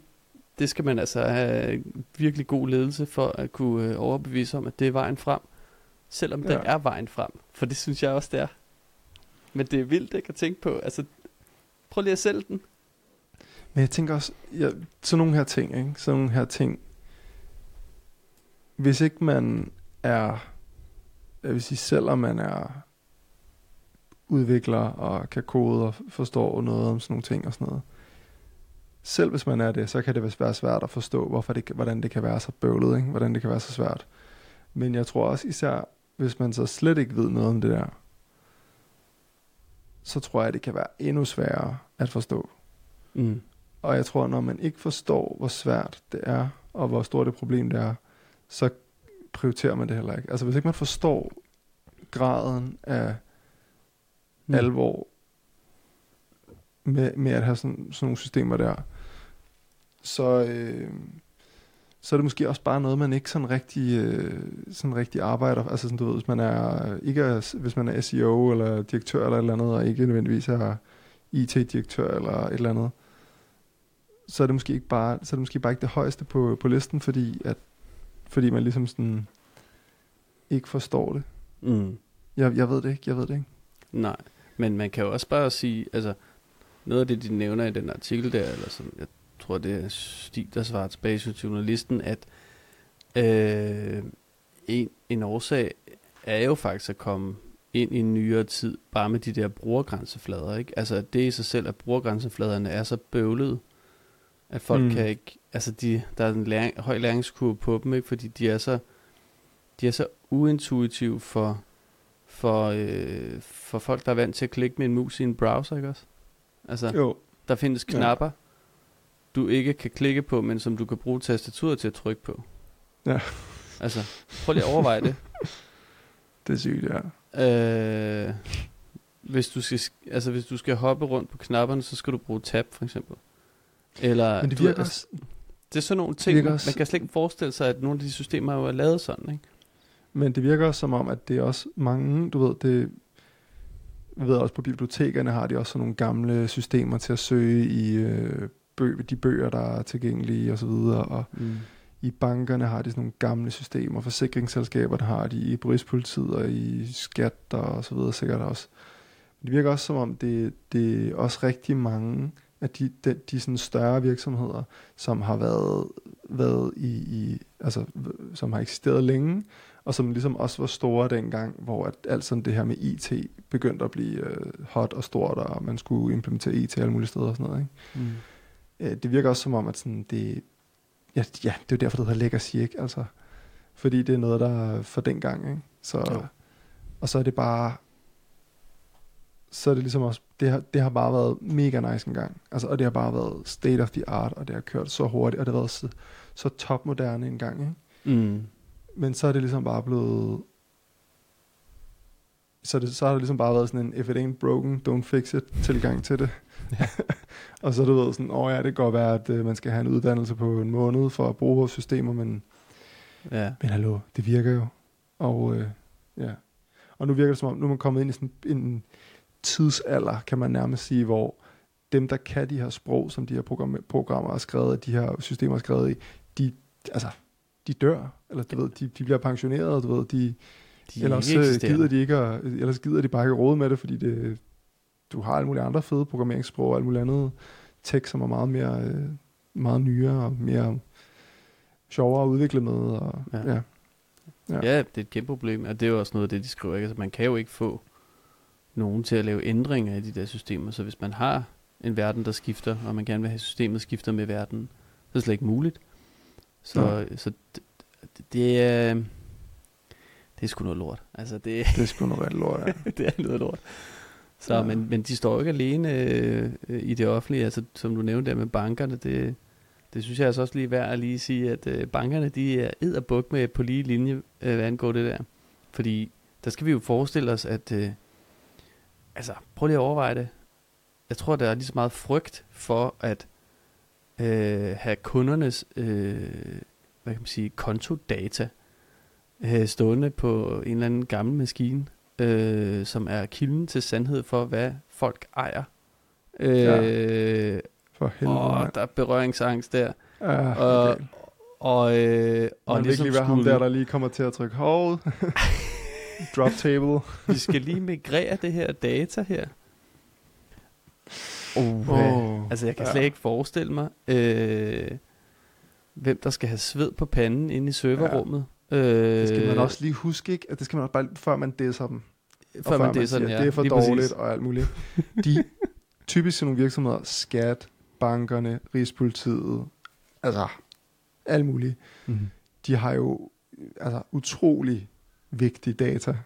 det skal man altså have virkelig god ledelse for at kunne øh, overbevise om, at det er vejen frem. Selvom ja. Den er vejen frem. For det synes jeg også, det er. Men det er vildt ikke at tænke på. Altså, prøv lige at sælge den. Men jeg tænker også, ja, sådan nogle her ting, ikke? Sådan nogle her ting. Hvis ikke man er, jeg vil sige, selvom man er udvikler og kan kode og forstår noget om sådan nogle ting og sådan noget. Selv hvis man er det, så kan det være svært at forstå, hvorfor det, hvordan det kan være så bøvlet, ikke? hvordan det kan være så svært. Men jeg tror også især, hvis man så slet ikke ved noget om det der, så tror jeg, det kan være endnu sværere at forstå. Mm. Og jeg tror, når man ikke forstår, hvor svært det er, og hvor stort det problem det er, så prioriterer man det heller ikke. Altså hvis ikke man forstår graden af mm. alvor med, med at have sådan, sådan nogle systemer der, så, øh, så er det måske også bare noget, man ikke sådan rigtig, øh, sådan rigtig arbejder. Altså sådan, du ved, hvis man er, ikke er, hvis man er SEO eller direktør eller et eller andet, og ikke nødvendigvis er IT-direktør eller et eller andet, så er det måske ikke bare, så er det måske bare ikke det højeste på, på listen, fordi at fordi man ligesom sådan ikke forstår det. Mm. Jeg, jeg ved det ikke, jeg ved det ikke. Nej, men man kan jo også bare sige, altså, noget af det, de nævner i den artikel der, eller sådan, jeg tror, det er Stig, der svarer tilbage til journalisten, at øh, en, en årsag er jo faktisk at komme ind i en nyere tid, bare med de der brugergrænseflader, ikke? Altså, at det i sig selv, at brugergrænsefladerne er så bøvlede, at folk Mm. kan ikke, altså, de, der er en læring, høj læringskurve på dem, ikke? Fordi de er så, de er så uintuitive for, for, øh, for folk, der er vant til at klikke med en mus i en browser, ikke også? Altså, Jo. der findes Ja. Du ikke kan klikke på, men som du kan bruge tastaturet til at trykke på. Ja. Altså, prøv lige at overveje det. Det er sygt, ja. Øh, hvis, du skal, sk- altså, hvis du skal hoppe rundt på knapperne, så skal du bruge tab, for eksempel. Eller, Men det du virker altså, også, det er sådan nogle ting, man, også- man kan slet ikke forestille sig, at nogle af de systemer jo er lavet sådan, ikke? men det virker også som om, at det er også mange, du ved, det, jeg ved også på bibliotekerne har de også sådan nogle gamle systemer til at søge i, øh, bø, de bøger, der er tilgængelige og så videre, og Mm. i bankerne har de sådan nogle gamle systemer, forsikringsselskaberne har de, i Rigspolitiet og i skat og så videre sikkert også. Men det virker også som om, det, det er også rigtig mange af de, de, de sådan større virksomheder, som har været, været i, i, altså, som har eksisteret længe, og som ligesom også var store dengang, hvor at alt sådan det her med IT begyndte at blive øh, hot og stort, og man skulle implementere IT alle mulige steder og sådan noget. Ikke? Mm. Øh, det virker også som om, at sådan, det, ja, ja, det er jo derfor, det hedder legacy, ikke? Altså, fordi det er noget, der er for dengang, ikke? Så, Jo. og så er det bare, så er det ligesom også, det har, det har bare været mega nice en gang. Altså, og det har bare været state of the art, og det har kørt så hurtigt, og det har været så, så topmoderne en gang, ikke? Mm. Men så er det ligesom bare blevet, så, det, så har det ligesom bare været sådan en, if it ain't broken, don't fix it, tilgang til det. Ja. og så det været sådan, åh oh ja, det kan godt være, at øh, man skal have en uddannelse på en måned for at bruge vores systemer, men, Ja. men hallo, det virker jo. Og øh, ja. Og nu virker det som om, nu er man kommet ind i sådan en tidsalder, kan man nærmest sige, hvor dem, der kan de her sprog, som de her program- programmer er skrevet, de her systemer er skrevet i, de, altså, de dør, eller du ved, de, de bliver pensioneret, du ved, de, De er ellers øh, gider de ikke, at, ellers gider de bare ikke råde med det, fordi det, du har alle mulige andre fede programmeringssprog og alt muligt andet tech, som er meget mere, øh, meget nyere og mere sjovere at udvikle med. Og, Ja. ja. Ja. Ja. ja, det er et kæmpe problem, og det er jo også noget af det, de skriver. Ikke? Altså, man kan jo ikke få nogen til at lave ændringer i de der systemer, så hvis man har en verden, der skifter, og man gerne vil have systemet skifter med verden, så er det slet ikke muligt. Så, så det, det er... Det er sgu noget lort. Altså, det, Det er sgu noget lort, ja. det er noget lort. Så, Ja. men, men de står jo ikke alene øh, i det offentlige, altså som du nævnte der med bankerne, det, det synes jeg altså også lige værd at lige sige, at øh, bankerne de er ed og buk med på lige linje, øh, hvad angår det der. Fordi der skal vi jo forestille os, at øh, altså prøv lige at overveje det. Jeg tror, der er lige så meget frygt for at øh, have kundernes øh, hvad kan man sige, kontodata øh, stående på en eller anden gammel maskine, øh, som er kilden til sandhed for, hvad folk ejer. Øh, ja. For helvede. og mand. der er berøringsangst der. Ja, Og, okay. og, øh, og Man vil ikke ligesom lige være ham der, der lige kommer til at trykke hold. Drop table. vi skal lige migrere det her data her. Uh, Åh, Altså, jeg kan ja. slet ikke forestille mig, øh, hvem der skal have sved på panden inde i serverrummet. Ja. Øh, Det skal man også lige huske, ikke? At det skal man også bare, før man disser dem. Og før man det er sådan, siger, ja. det er for lige dårligt præcis. og alt muligt. De typisk sådan nogle virksomheder, skat, bankerne, Rigspolitiet, altså alt muligt, Mm-hmm. de har jo altså utrolig vigtige data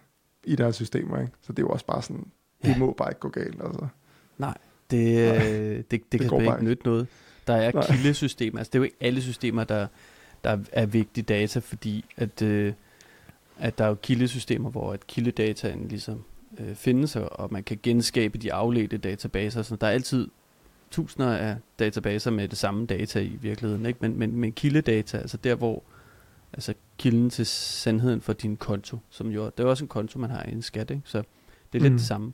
i deres systemer, ikke? Så det er jo også bare sådan, det Ja. må bare ikke gå galt, altså. Det, Nej, øh, det, det, det kan bare ikke nytte noget. Der er Nej. kildesystemer. Altså, det er jo ikke alle systemer, der, der er vigtige data, fordi at, øh, at der er jo kildesystemer, hvor at kildedataen ligesom øh, findes, og man kan genskabe de afledte databaser. Så der er altid tusinder af databaser med det samme data i virkeligheden, ikke? Men, men, men kildedata, altså der, hvor altså kilden til sandheden for din konto, som jo, det er også en konto, man har i en skat, ikke? Så det er lidt Mm. det samme.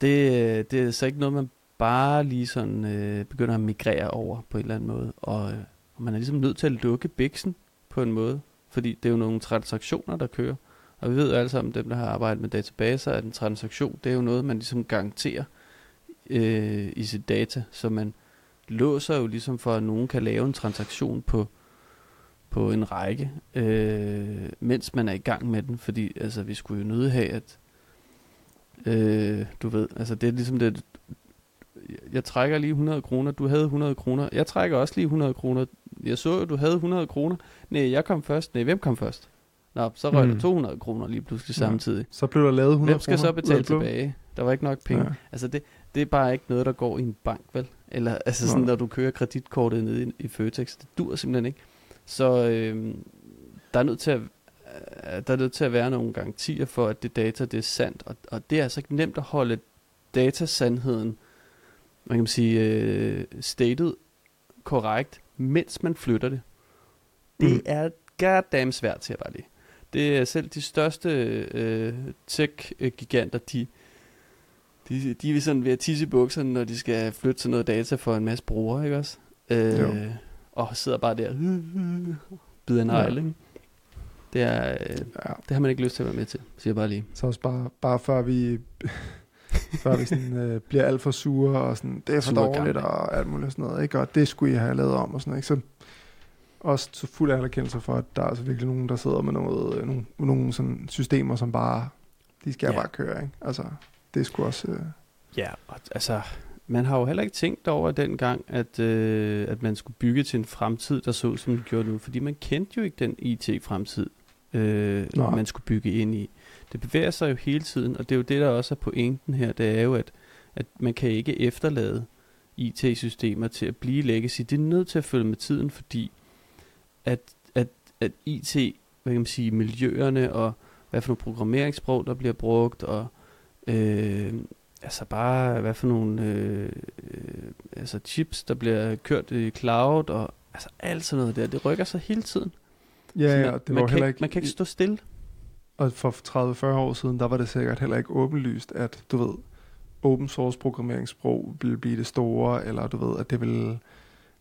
Det, det er så ikke noget, man bare lige sådan øh, begynder at migrere over på en eller anden måde. Og, øh, og man er ligesom nødt til at lukke biksen på en måde, fordi det er jo nogle transaktioner, der kører. Og vi ved jo alle sammen, dem der har arbejdet med databaser, at en transaktion, det er jo noget, man ligesom garanterer øh, i sit data. Så man låser jo ligesom for, at nogen kan lave en transaktion på, på en række, øh, mens man er i gang med den. Fordi altså, vi skulle jo nødt have, at øh, du ved, altså det er ligesom det, jeg trækker lige 100 kroner, du havde 100 kroner, jeg trækker også lige 100 kroner, jeg så jo, du havde 100 kroner, nej, jeg kom først, nej, hvem kom først? Nå, så røg mm. Der 200 kroner lige pludselig Ja. samtidig. Så blev der lavet 100 Hvem skal så kroner betale tilbage? Der var ikke nok penge. Ja. Altså det, det er bare ikke noget, der går i en bank, vel? Eller altså sådan, Nej. når du kører kreditkortet ned i, i Føtex, det dur simpelthen ikke. Så øh, der er nødt til at øh, der er nødt til at være nogle garantier for, at det data det er sandt. Og, og det er altså ikke nemt at holde datasandheden, man kan sige, øh, stated korrekt, mens man flytter det. Det Mm. er goddamn svært, siger jeg bare lige. Det er selv de største øh, tech-giganter, de, De, de er sådan ved at tisse i bukserne, når de skal flytte til noget data for en masse brugere, ikke også? Øh, Jo. og sidder bare der, bider en Ja. ikke? Det, er, øh, Ja. det har man ikke lyst til at være med til, siger jeg bare lige. Så også bare, bare før vi, før vi sådan, øh, bliver alt for sure, og sådan, det er for dårligt, og alt muligt sådan noget, ikke? og det skulle I have lavet om, og sådan noget, ikke? Så også så fuld anerkendelse for, at der er altså virkelig nogen, der sidder med noget, øh, nogle, nogle sådan systemer, som bare, de skal Ja. bare køre, ikke? Altså, det sgu også... Øh, Ja, og, altså, man har jo heller ikke tænkt over dengang, at, øh, at man skulle bygge til en fremtid, der så ud, som den gjorde nu. Fordi man kendte jo ikke den IT-fremtid, øh, man skulle bygge ind i. Det bevæger sig jo hele tiden, og det er jo det, der også er pointen her. Det er jo, at, at man kan ikke efterlade IT-systemer til at blive legacy. Det er nødt til at følge med tiden, fordi at, at, at IT, hvad kan man sige, miljøerne og hvad for nogle programmeringssprog, der bliver brugt, og øh, altså bare hvad for nogle øh, øh, altså chips, der bliver kørt i cloud, og altså alt sådan noget der, det rykker sig hele tiden. Ja, man, ja, det man, var kan heller ikke, ikke... man kan ikke stå stille. Og for 30-40 år siden, der var det sikkert heller ikke åbenlyst, at du ved, open source programmeringssprog ville blive det store, eller du ved, at det vil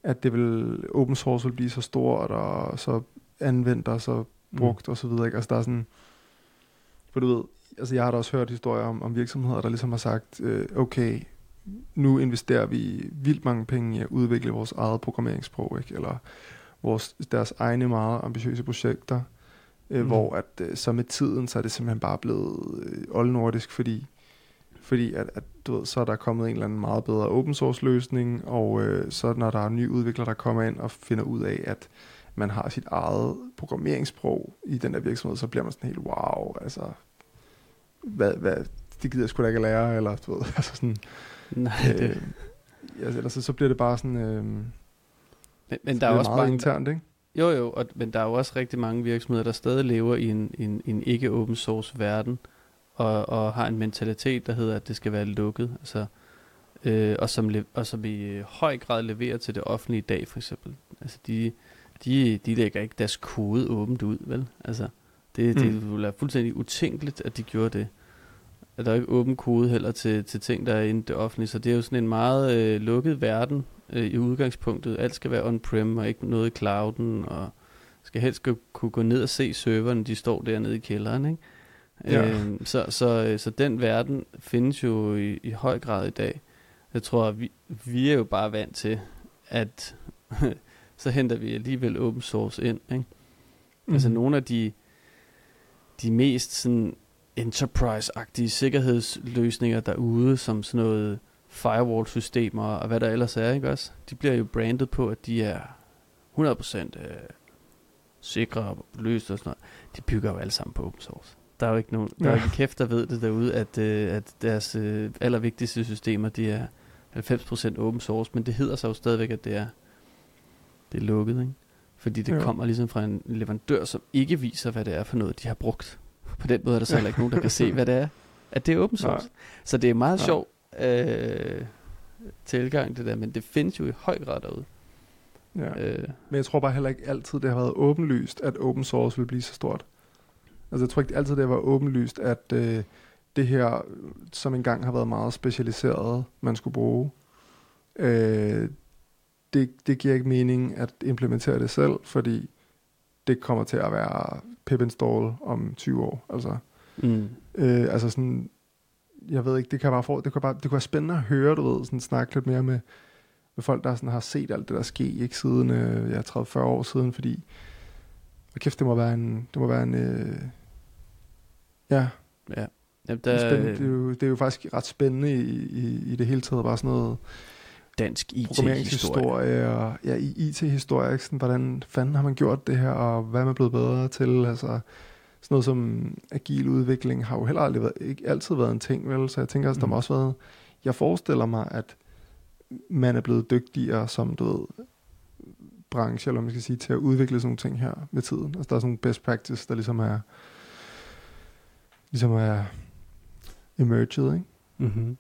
at det vil, open source vil blive så stort, og så anvendt og så brugt mm. og så videre. Ikke? Altså der er sådan, for du ved, altså jeg har da også hørt historier om, om virksomheder, der ligesom har sagt, øh, okay, nu investerer vi vildt mange penge i at udvikle vores eget programmeringssprog, ikke? eller vores, deres egne meget ambitiøse projekter, øh, mm. hvor at øh, så med tiden, så er det simpelthen bare blevet øh, oldnordisk, fordi fordi at, at du ved, så er der kommet en eller anden meget bedre open source løsning, og øh, så når der er nye udviklere, der kommer ind og finder ud af, at man har sit eget programmeringssprog i den der virksomhed, så bliver man sådan helt, wow, altså, hvad, hvad, det gider jeg sgu da ikke at lære, eller du ved, altså sådan, Nej, øh, det, altså, ellers så, så bliver det bare sådan, øh, men, men der er også mange, internt, ikke? Jo, jo, og, men der er jo også rigtig mange virksomheder, der stadig lever i en, en, en ikke open source verden, og, og har en mentalitet, der hedder, at det skal være lukket. Altså, øh, og, som og som i øh, høj grad leverer til det offentlige i dag, for eksempel. Altså, de, de, de lægger ikke deres kode åbent ud, vel? Altså, det, det Mm. ville være fuldstændig utænkeligt, at de gjorde det. At der er ikke åben kode heller til, til ting, der er inde i det offentlige. Så det er jo sådan en meget øh, lukket verden øh, i udgangspunktet. Alt skal være on-prem og ikke noget i clouden, og skal helst kunne gå ned og se serverne, de står dernede i kælderen, ikke? Ja. Øhm, så, så, øh, så den verden findes jo i, i høj grad i dag. Jeg tror, vi, vi er jo bare vant til, at så henter vi alligevel open source ind, ikke? Mm. Altså nogle af de, de mest sådan enterprise-agtige sikkerhedsløsninger derude, som sådan noget firewall-systemer og hvad der ellers er, ikke også? De bliver jo brandet på, at de er 100% øh, sikre og løst og sådan noget. De bygger jo alle sammen på open source. Der er jo ikke nogen, der er Ja. ikke kæft, der ved det derude, at, øh, at deres øh, allervigtigste systemer, de er 90% open source, men det hedder sig jo stadigvæk, at det er, det er lukket, ikke? Fordi det jo. kommer ligesom fra en leverandør, som ikke viser, hvad det er for noget, de har brugt. På den måde er der så heller ikke nogen, der kan se, hvad det er. At det er open source. Nej. Så det er meget Nej. sjov øh, tilgang, det der, men det findes jo i høj grad derude. Ja. Øh, Men jeg tror bare heller ikke altid, det har været åbenlyst, at open source vil blive så stort. Altså jeg tror ikke altid, det har været åbenlyst, at øh, det her, som engang har været meget specialiseret, man skulle bruge, øh, det, det giver ikke mening at implementere det selv, fordi det kommer til at være pip install om 20 år. Altså, mm. øh, altså sådan, jeg ved ikke, det kan bare få, det kan bare, det kunne være spændende at høre, du ved, sådan snakke lidt mere med, med folk, der sådan har set alt det der ske, ikke siden, øh, ja, 30-40 år siden, fordi, og kæft, det må være en, det må være en, øh, ja, Ja. Jamen, der, spændende, det, er jo, det er jo faktisk ret spændende i, i, i det hele taget, bare sådan noget dansk IT-historie. og ja, i IT-historie, ikke? Sådan, hvordan fanden har man gjort det her, og hvad er man blevet bedre til, altså, sådan noget som agil udvikling har jo heller aldrig været, ikke altid været en ting, vel? Så jeg tænker også, der Mm. må også været, jeg forestiller mig, at man er blevet dygtigere som, du ved, branche, eller man skal sige, til at udvikle sådan nogle ting her med tiden. Altså der er sådan nogle best practice, der ligesom er, ligesom er emerged, ikke? Mm-hmm.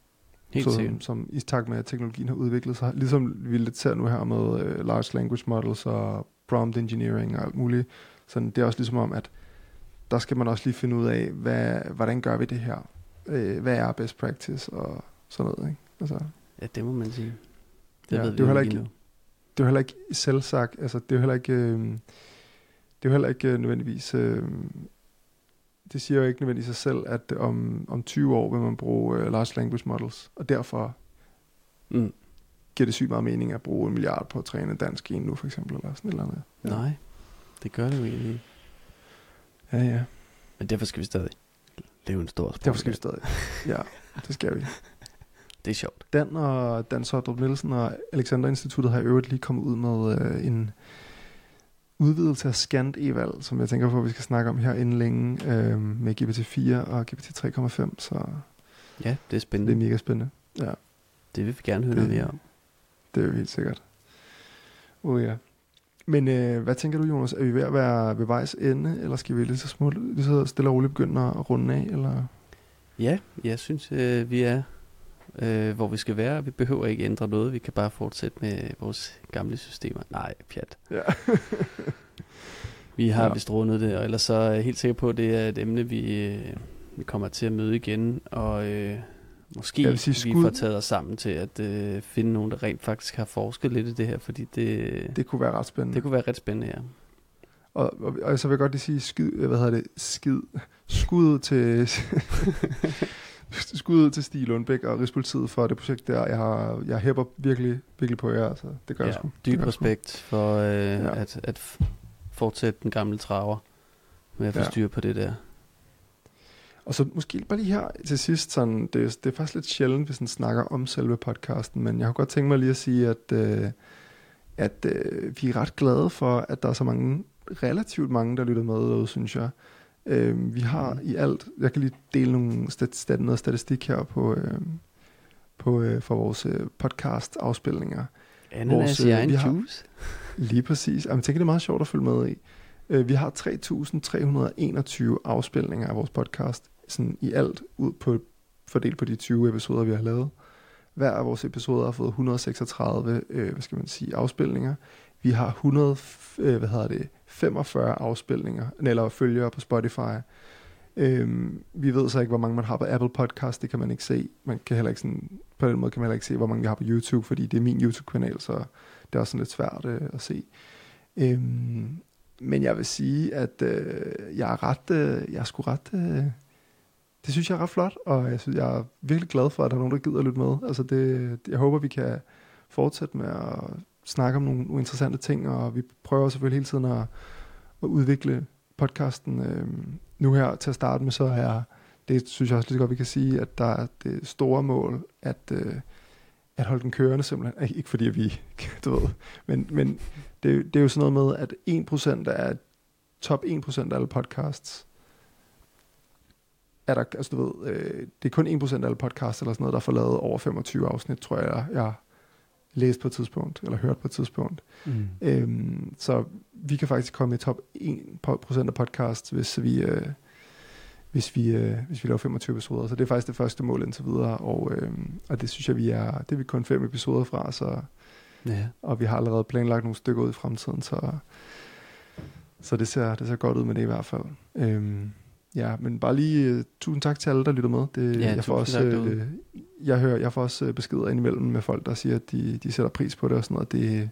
Helt så, sikkert. som i takt med, at teknologien har udviklet sig. Ligesom vi lidt ser nu her med uh, large language models og prompt engineering og alt muligt. Så det er også ligesom om, at der skal man også lige finde ud af, hvad, hvordan gør vi det her? Uh, hvad er best practice? Og sådan noget, ikke? Altså, Ja, det må man sige. Det Ja, ved det vi er jo heller ikke endnu. det er heller ikke selv sagt, altså det er heller ikke, øh, det er heller ikke øh, nødvendigvis, øh, det siger jo ikke nødvendigvis sig selv, at om, om 20 år vil man bruge øh, large language models, og derfor Mm. giver det sygt meget mening at bruge en milliard på at træne dansk en nu, for eksempel, eller sådan et eller andet. Ja. Nej, det gør det jo ikke. Ja, ja. Men derfor skal vi stadig leve en stor sport. Derfor skal vi stadig. Ja, det skal vi. Det er sjovt. Dan og Dan Sodrup Nielsen og Alexander Instituttet har i øvrigt lige kommet ud med øh, en udvidelse af Scant Eval, som jeg tænker på, at vi skal snakke om her inden længe, øh, med GPT-4 og GPT-3,5, så Ja, det er det er spændende. Det, mega spændende. Ja, det vil vi gerne høre Det- mere om. det er jo helt sikkert. Oh, ja. Men øh, hvad tænker du, Jonas? Er vi ved at være ved vejs ende, eller skal vi lige så, smut, lige så stille og roligt begynde at runde af? Eller? Ja, jeg synes, øh, vi er, øh, hvor vi skal være. Vi behøver ikke ændre noget. Vi kan bare fortsætte med vores gamle systemer. Nej, pjat. Ja. Vi har ja. vist rundet det, og ellers så er jeg helt sikker på, at det er et emne, vi, øh, vi kommer til at møde igen. Og øh, måske Jeg vil sige vi skud- får taget os sammen til at øh, finde nogen, der rent faktisk har forsket lidt i det her, fordi det, det, kunne være ret spændende. det kunne være ret spændende, ja. Og, og, og så vil jeg godt lige sige skid, hvad hedder det, skid, skud til skud til Stig Lundbæk og Rigspolitiet for det projekt der. Jeg, har, jeg hæpper virkelig, virkelig på jer. Altså. Det gør ja jeg sgu. Dyb jeg sgu. respekt for øh, Ja. at, at fortsætte den gamle traver med at få ja. styr på det der. Og så måske bare lige her til sidst, sådan, det, er- det er faktisk lidt sjældent, hvis man snakker om selve podcasten, men jeg har godt tænkt mig lige at sige, at, øh, at øh, vi er ret glade for, at der er så mange, relativt mange, der lytter med derude, synes jeg. Øh, vi har Mhm. i alt, jeg kan lige dele nogle stat, stat, noget statistik her på, øh, på øh, for vores øh, podcast afspilninger. Ananas Vores, i øh, egen vi har- juice. Lige præcis. Jamen, tænker, det er meget sjovt at følge med i. Øh, Vi har 3.321 afspilninger af vores podcast, sådan i alt, ud på, fordelt på de 20 episoder, vi har lavet. Hver af vores episoder har fået 136, øh, hvad skal man sige, afspilninger. Vi har 100, øh, hvad hedder det, 45 afspilninger, eller følgere på Spotify. Øhm, vi ved så ikke, hvor mange man har på Apple Podcast, det kan man ikke se. Man kan heller ikke sådan, på den måde kan man heller ikke se, hvor mange vi har på YouTube, fordi det er min YouTube-kanal, så det er også sådan lidt svært øh, at se. Øhm, men jeg vil sige, at øh, jeg er ret, øh, jeg er sgu ret, øh, det synes jeg er ret flot, og jeg, synes, jeg er virkelig glad for, at der er nogen, der gider at lytte med. Altså det, jeg håber, vi kan fortsætte med at snakke om nogle, interessante ting, og vi prøver selvfølgelig hele tiden at, at udvikle podcasten. Øhm, nu her til at starte med, så er det synes jeg også lidt godt, vi kan sige, at der er det store mål, at, øh, at holde den kørende simpelthen. Ikke fordi vi, du ved, men, men det, det er jo sådan noget med, at 1% af top 1% af alle podcasts, er der, altså du ved, øh, det er kun 1% af alle podcasts eller sådan noget, der får lavet over 25 afsnit, tror jeg, jeg læste på et tidspunkt, eller hørt på et tidspunkt. Mm. Øhm, så vi kan faktisk komme i top 1% af podcasts, hvis vi, øh, hvis vi, øh, hvis vi laver 25 episoder. Så det er faktisk det første mål indtil videre, og, øh, og det synes jeg, vi er, det er vi kun fem episoder fra, så, Ja. og vi har allerede planlagt nogle stykker ud i fremtiden, så, så det, ser, det ser godt ud med det i hvert fald. Øhm, ja, men bare lige uh, tusind tak til alle, der lytter med. Det, Ja, jeg får også, tak derude. jeg, hører, jeg får også øh, beskeder indimellem med folk, der siger, at de, de sætter pris på det og sådan noget. Det,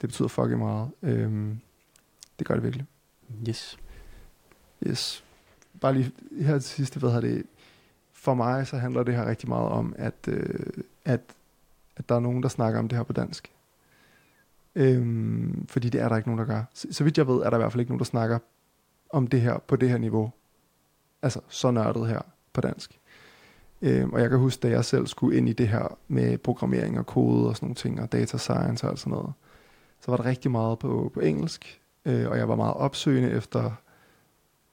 det betyder fucking meget. Øhm, det gør det virkelig. Yes. Yes. Bare lige her til sidst, hvad har det? For mig så handler det her rigtig meget om, at, øh, at, at der er nogen, der snakker om det her på dansk. Øhm, fordi det er der ikke nogen, der gør. Så, så vidt jeg ved, er der i hvert fald ikke nogen, der snakker om det her på det her niveau. Altså så nørdet her på dansk. Øhm, og jeg kan huske, da jeg selv skulle ind i det her med programmering og kode og sådan nogle ting, og data science og alt sådan noget, så var der rigtig meget på, på engelsk, øh, og jeg var meget opsøgende efter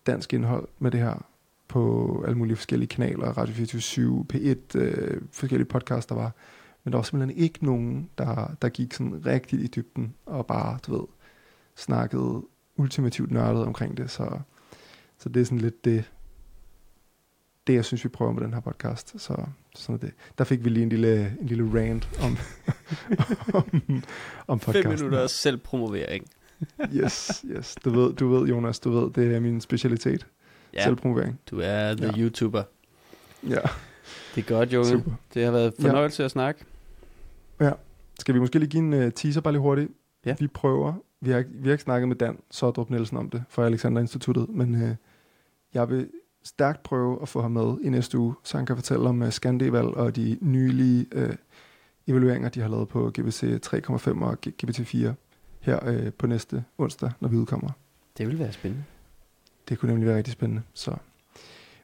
dansk indhold med det her på alle mulige forskellige kanaler, Radio 24 P1, øh, forskellige podcasts, der var. Men der var simpelthen ikke nogen, der, der gik sådan rigtigt i dybden og bare, du ved, snakkede ultimativt nørdet omkring det. Så, så det er sådan lidt det, det, jeg synes, vi prøver med den her podcast. Så sådan det. Der fik vi lige en lille, en lille rant om, om, om podcasten. Fem minutter selvpromovering. Yes, yes. Du ved, du ved, Jonas, du ved, det er min specialitet. Ja, Selvpromovering. du er the Ja. YouTuber. Ja. Det er godt, Junge. Super. Det har været fornøjelse ja. at snakke. Skal vi måske lige give en uh, teaser bare lige hurtigt? Ja. Vi prøver, vi har, vi har ikke snakket med Dan Sodrup Nielsen om det fra Alexander Instituttet, men uh, jeg vil stærkt prøve at få ham med i næste uge, så han kan fortælle om uh, Scandival og de nylige uh, evalueringer, de har lavet på GBC 3,5 og G- GBT 4 her uh, på næste onsdag, når vi udkommer. Det vil være spændende. Det kunne nemlig være rigtig spændende. Så.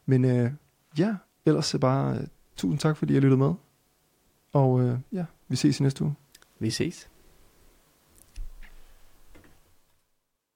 Men uh, ja, ellers så bare uh, tusind tak, fordi I har lyttet med. Og uh, ja, vi ses i næste uge. Vi ses.